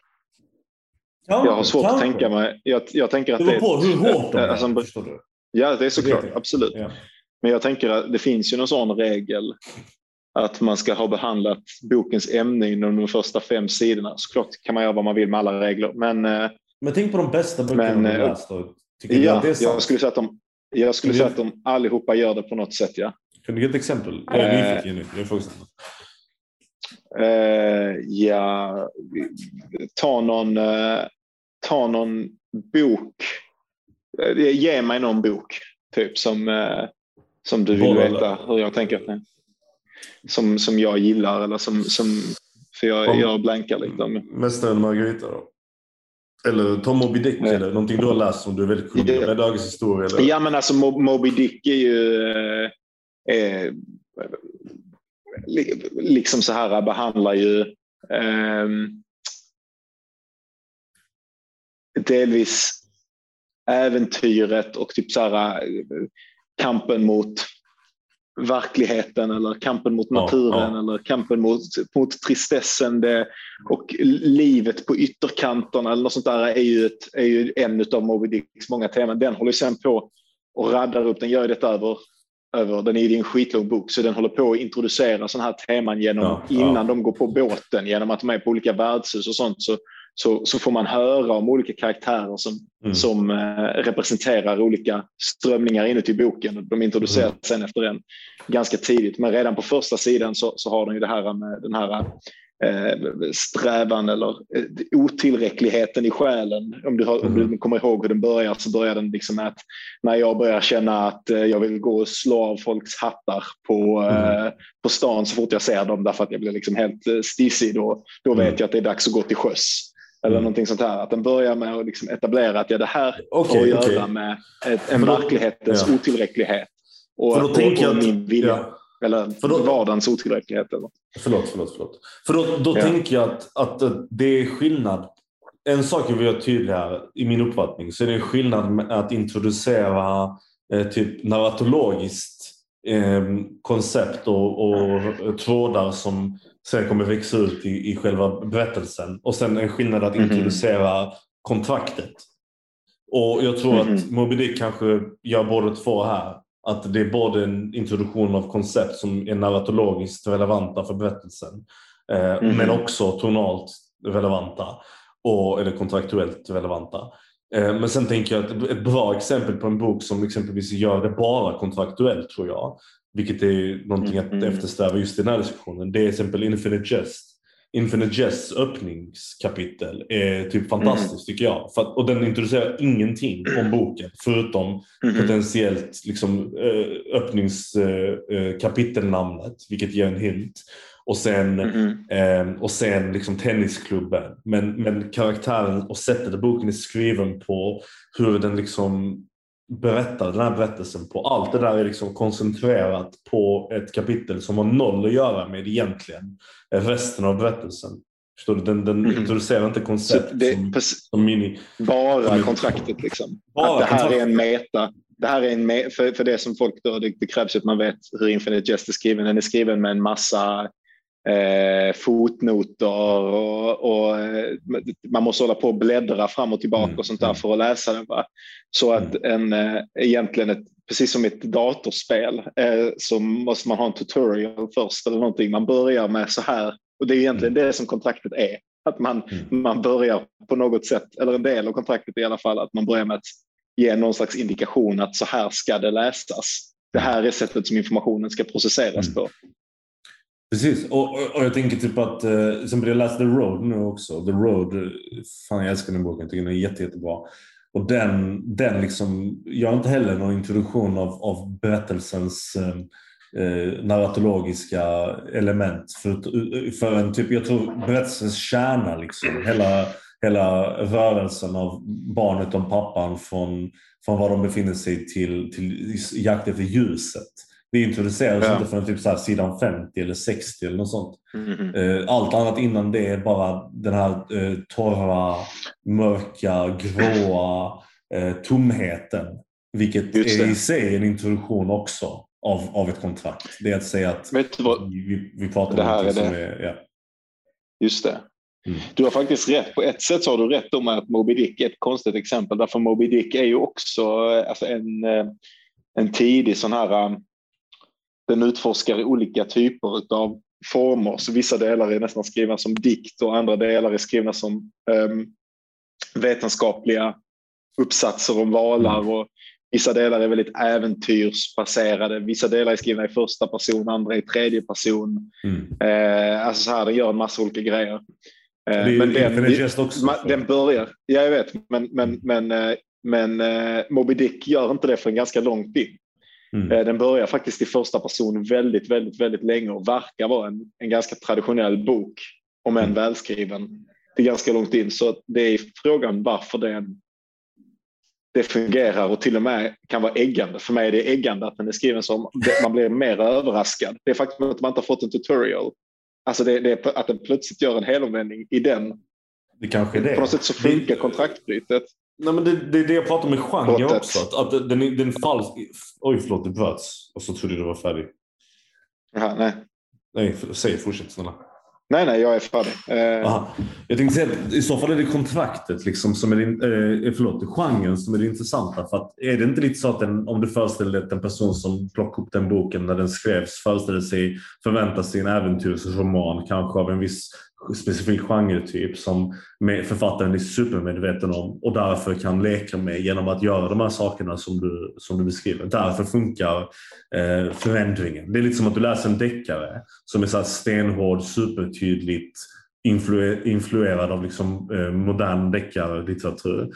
Ja, jag har svårt kanske. att tänka mig. Jag, jag tänker att
det beror på hur hårt de är. Alltså,
ja, det är såklart. Absolut. Ja. Men jag tänker att det finns ju någon sån regel att man ska ha behandlat bokens ämne inom de första fem sidorna. Såklart kan man göra vad man vill med alla regler. Men, eh,
men tänk på de bästa böckerna men, du eh, läst. Då.
Tycker ja, jag, jag skulle säga att de, jag skulle säga att de allihopa gör det på något sätt. Ja.
Kan du ge ett exempel? Jag är nyfiken nu. Jag är
Uh, ja, ta någon, uh, ta någon bok. Uh, ge mig någon bok typ som, som du vill veta hur jag tänker. Som, som jag gillar eller som, som för jag, Om, jag blankar lite.
Mästaren Margarita då? Eller Tom Moby Dick Nej. eller någonting du har läst som du är väldigt kunnig om? Dagens historia? Eller?
Ja men alltså Moby Dick är ju eh, liksom så här behandlar ju eh, delvis äventyret och typ så här, kampen mot verkligheten eller kampen mot naturen ja, ja. eller kampen mot, mot tristessen det, och livet på ytterkanterna eller något sånt där är ju, ett, är ju en av Moby Dicks många teman. Den håller sen på och raddar upp, den gör ju detta över, över den är ju en skitlång bok så den håller på att introducera sådana här teman genom, ja, innan de går på båten genom att de är på olika värdshus och sånt så så, så får man höra om olika karaktärer som, mm. som eh, representerar olika strömningar inuti boken. De introduceras mm. sen efter en ganska tidigt, men redan på första sidan så, så har de ju det här med den här eh, strävan eller eh, otillräckligheten i själen. Om du, har, mm. om du mm. kommer ihåg hur den börjar så börjar den liksom med att när jag börjar känna att eh, jag vill gå och slå av folks hattar på, mm. eh, på stan så fort jag ser dem därför att jag blir liksom helt eh, stissig då, då vet mm. jag att det är dags att gå till sjöss. Eller mm. någonting sånt här. Att den börjar med att liksom etablera att ja, det här okay, har att okay. göra med ett, en verklighetens ja. otillräcklighet. Och, För då och, tänker och min vilja. Ja. Eller för då, vardagens otillräcklighet. Eller?
Förlåt, förlåt, förlåt. För då, då ja. tänker jag att, att det är skillnad. En sak jag vill göra tydlig här, i min uppfattning, så är det skillnad med att introducera eh, typ narratologiskt eh, koncept och, och trådar som sen kommer växa ut i, i själva berättelsen. Och sen en skillnad att mm -hmm. introducera kontraktet. Och jag tror mm att mhm. Moby Dick kanske gör båda två här. Att det är både en introduktion av koncept som är narratologiskt relevanta för berättelsen. Eh, mm. Men också tonalt relevanta. och, eller kontraktuellt relevanta. Eh, men sen tänker jag att ett bra exempel på en bok som exempelvis gör det bara kontraktuellt tror jag, vilket är någonting att
Mm.
eftersträva just i den här diskussionen, det är till exempel Infinite Jest. Infinite Jests öppningskapitel är typ fantastiskt tycker jag. Att, och den introducerar ingenting om boken förutom
Mhm.
potentiellt liksom, eh, öppningskapitelnamnet, vilket ger en hint. Och sen, eh, och sen liksom tennisklubben. Men, men karaktären och sättet boken är skriven på, hur den liksom berättar den här berättelsen på. Allt det där är liksom koncentrerat på ett kapitel som har noll att göra med egentligen resten av berättelsen. Förstår du? Den, den
Mhm.
introducerar inte koncept
det,
som, som mini...
bara
Mm.
kontraktet liksom.
Bara
att det här
kontraktet.
är en meta. Det här är en för, för det som folk då, det, det krävs att man vet hur Infinite Jest är skriven. Den är skriven med en massa eh, fotnoter och, och eh, man måste hålla på och bläddra fram och tillbaka
Mm,
och sånt där
mm.
för att läsa den. Va? Så att en, eh, egentligen ett, precis som ett datorspel eh, så måste man ha en tutorial först eller någonting. Man börjar med så här och det är egentligen det som kontraktet är. Att man,
Mm.
man börjar på något sätt, eller en del av kontraktet i alla fall, att man börjar med att ge någon slags indikation att så här ska det läsas. Det här är sättet som informationen ska processeras
Mm.
på.
Precis, och, och, och jag tänker typ att, eh, som jag läste The Road nu också. The Road, fan jag älskar den boken, jag tycker den är jätte, jättebra. Och den, den liksom, har inte heller någon introduktion av, av berättelsens eh, eh, narratologiska element. För, för en typ, jag tror berättelsens kärna, liksom, hela, hela rörelsen av barnet och pappan från, från var de befinner sig till, till jakt efter ljuset. Det introduceras
Ja.
inte förrän typ så här sidan 50 eller 60 eller något sånt. Eh, Allt annat innan det är bara den här eh, torra, mörka, gråa eh, tomheten. Vilket är i sig en introduktion också av, av ett kontrakt. Det är att säga att
vad?
vi, vi pratar om
Det här
någonting
är
som är... Ja.
Just det.
Mm.
Du har faktiskt rätt. På ett sätt så har du rätt om att Moby Dick är ett konstigt exempel. Därför Moby Dick är ju också alltså en, en tidig sån här... Den utforskar olika typer av former. Så vissa delar är nästan skrivna som dikt och andra delar är skrivna som um, vetenskapliga uppsatser om valar.
Mm.
Och vissa delar är väldigt äventyrsbaserade. Vissa delar är skrivna i första person, andra i tredje person.
Mm.
Eh, alltså så här, den gör en massa olika grejer. Eh,
Det är
men den,
också.
den börjar, ja jag vet, men, men, men, eh, men Moby Dick gör inte det för en ganska lång tid.
Mm.
Eh, Den börjar faktiskt i första person väldigt, väldigt, väldigt länge och verkar vara en, en ganska traditionell bok, om än
Mm.
välskriven. Det är ganska långt in, så det är frågan varför den det fungerar och till och med kan vara äggande. För mig är det äggande att den är skriven som man blir mer överraskad. Det är faktum att man inte har fått en tutorial. Alltså det, det är att den plötsligt gör en helomvändning i den.
Det kanske är det.
På något sätt så funkar
Det-
kontraktbrytet.
Nej, men det, det är det jag pratar med genre också. Att, att den, den falsk. Oj, förlåt, det bröts. Och så trodde jag du var färdig.
Jaha, nej.
Nej, säg fortsätt snälla.
nej, nej, jag är färdig. Eh.
Jag tänkte säga att i så fall är det kontraktet, liksom, som är det, eh, förlåt, genren som är det intressanta. För att, är det inte lite så att den, om du föreställer dig att en person som plockade upp den boken när den skrevs föreställer sig, förväntar sig en äventyrsroman kanske av en viss specifik genretyp som författaren är supermedveten om och därför kan leka med genom att göra de här sakerna som du, som du beskriver. Därför funkar eh, förändringen. Det är lite som att du läser en deckare som är så stenhård, supertydligt influ- influerad av liksom, eh, modern deckarlitteratur.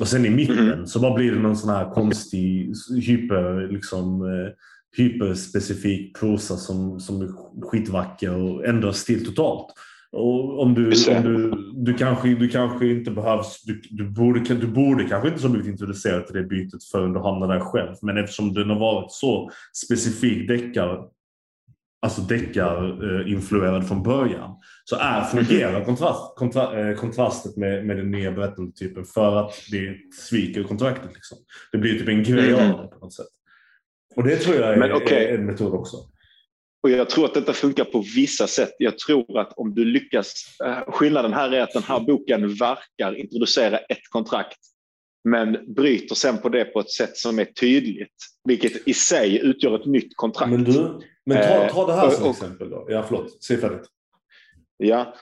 Och sen i mitten
Mhm.
så bara blir det någon sån här konstig hyper, liksom, eh, hyperspecifik prosa som, som är skitvacker och ändrar stil totalt. Och om du, om du, du, kanske, du kanske inte behövs, du, du, borde, du borde kanske inte ha blivit introducerad till det bytet förrän du hamnar där själv. Men eftersom den har varit så specifik deckare alltså deckar-influerad från början, så är, fungerar kontrast, kontra, eh, kontrastet med, med den nya berättelsetypen för att det sviker kontraktet. Liksom. Det blir typ en grej
Mhm.
av det på något sätt. Och det tror jag är,
Men okej.
är en metod också.
Och jag tror att detta funkar på vissa sätt. Jag tror att om du lyckas... Eh, skillnaden här är att den här boken verkar introducera ett kontrakt men bryter sen på det på ett sätt som är tydligt, vilket i sig utgör ett nytt kontrakt.
Men du, men ta,
Eh,
ta det här som
och-
exempel då. Ja, förlåt. Säg färdigt.
Ja.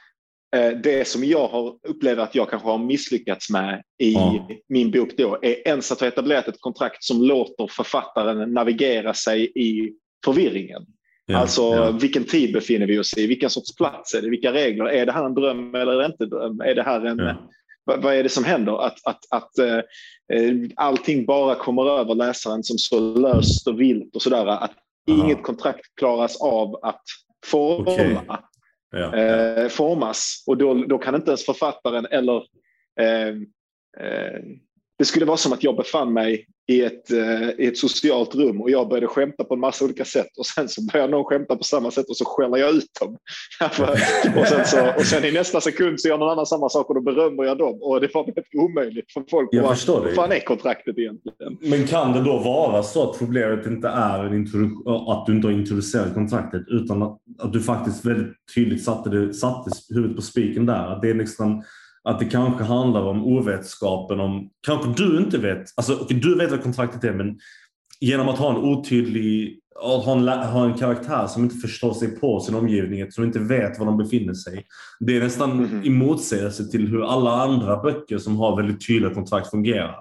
eh, det som jag har upplever att jag kanske har misslyckats med i
Ja.
min bok då är ens att ha etablerat ett kontrakt som låter författaren navigera sig i förvirringen.
Ja,
alltså
ja.
vilken tid befinner vi oss i? Vilken sorts plats är det? Vilka regler? Är det här en dröm eller inte dröm? Är det här en,
Ja.
vad, vad är det som händer? Att, att, att eh, eh, allting bara kommer över läsaren som så löst och vilt och sådär. Att inget kontrakt klaras av att forma,
ja.
eh, formas. Och då, då kan inte ens författaren eller eh, eh, det skulle vara som att jag befann mig i ett, eh, i ett socialt rum och jag började skämta på en massa olika sätt och sen så börjar någon skämta på samma sätt och så skäller jag ut dem. och, sen så, och sen i nästa sekund så gör någon annan samma sak och då berömmer jag dem och det var väldigt omöjligt för folk.
Jag
Vad-
förstår
Vad fan är kontraktet egentligen?
Men kan det då vara så att problemet inte är en att du inte har introducerat kontraktet utan att, att du faktiskt väldigt tydligt satte, det, satte huvudet på spiken där? Att det är liksom att det kanske handlar om ovetskapen om, kanske du inte vet, alltså du vet vad kontraktet är men genom att ha en otydlig, ha en, ha en karaktär som inte förstår sig på sin omgivning, som inte vet var de befinner sig. Det är nästan
Mhm.
i motsägelse till hur alla andra böcker som har väldigt tydliga kontrakt fungerar.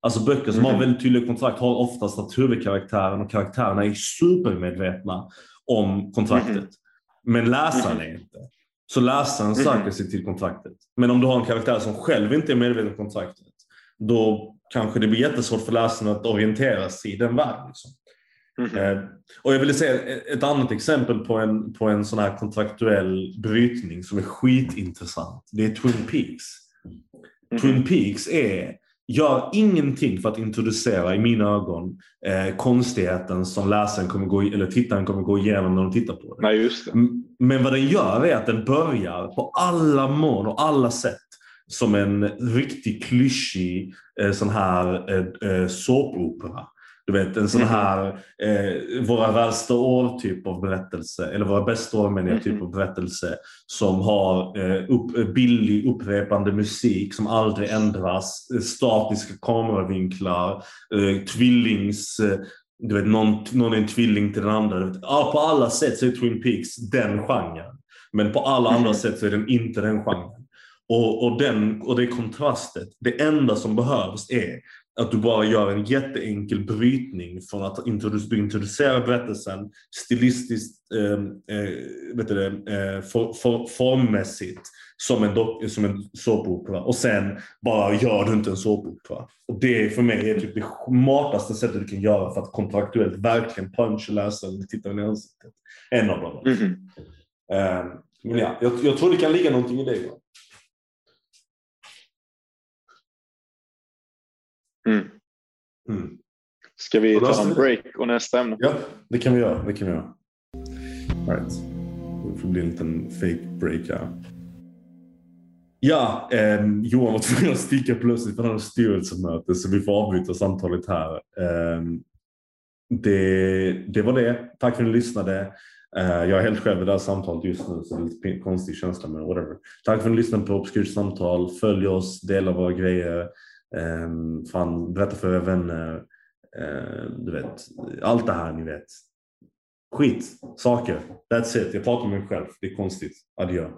Alltså böcker som har
Mhm.
väldigt tydliga kontrakt har oftast att huvudkaraktären och karaktärerna är supermedvetna om kontraktet.
Mhm.
Men läsaren är inte. Så läsaren
Mhm.
söker sig till kontraktet. Men om du har en karaktär som själv inte är medveten om kontraktet, då kanske det blir jättesvårt för läsaren att orientera sig i den världen. Liksom.
Mhm.
Eh, och jag ville säga ett- ett annat exempel på en, på en sån här kontraktuell brytning som är skitintressant. Det är Twin Peaks.
Mhm.
Twin Peaks är, gör ingenting för att introducera, i mina ögon, eh, konstigheten som läsaren kommer gå, eller tittaren kommer gå igenom när de tittar på det.
Nej, just det.
Men vad den gör är att den börjar på alla mån och alla sätt som en riktigt klyschig eh, sån här eh, eh, såpopera. Du vet en sån
Mhm.
här eh, våra värsta år typ av berättelse, eller våra bästa år menar jag, typ av berättelse som har eh, upp, eh, billig upprepande musik som aldrig ändras, eh, statiska kameravinklar, eh, tvillings du vet, någon, någon är en tvilling till den andra. Du vet, ja, på alla sätt så är Twin Peaks den genren. Men på alla andra sätt så är den inte den genren. Och, och, den, och det kontrastet. Det enda som behövs är att du bara gör en jätteenkel brytning från att introdu- du introducerar berättelsen stilistiskt, eh, eh, vet du det, eh, for, for, formmässigt som en, dock, som en såpopera och sen bara gör du inte en såpopera. Och det för mig är typ det smartaste sättet du kan göra för att kontraktuellt verkligen puncha läsaren eller tittaren i ansiktet. En av dem.
Mhm.
Eh, men ja, jag, jag tror det kan ligga någonting i det. Ja.
Mm.
Mm.
Ska vi ta en break och nästa ämne?
Ja, det kan vi göra. Det kan vi göra. Right. Det får bli en liten fake break här. Ja, eh, Johan var tvungen att sticka plötsligt för han hade styrelsemöte så vi får avbryta samtalet här. Eh, det, det var det. Tack för att ni lyssnade. Eh, jag är helt själv i det här samtalet just nu så det är lite konstig känsla men whatever. Tack för att ni lyssnade på Obskyrt samtal. Följ oss, dela våra grejer. Eh, fan, berätta för era vänner. Eh, du vet, allt det här ni vet. Skit, saker. That's it. Jag pratar med mig själv. Det är konstigt. Adjö.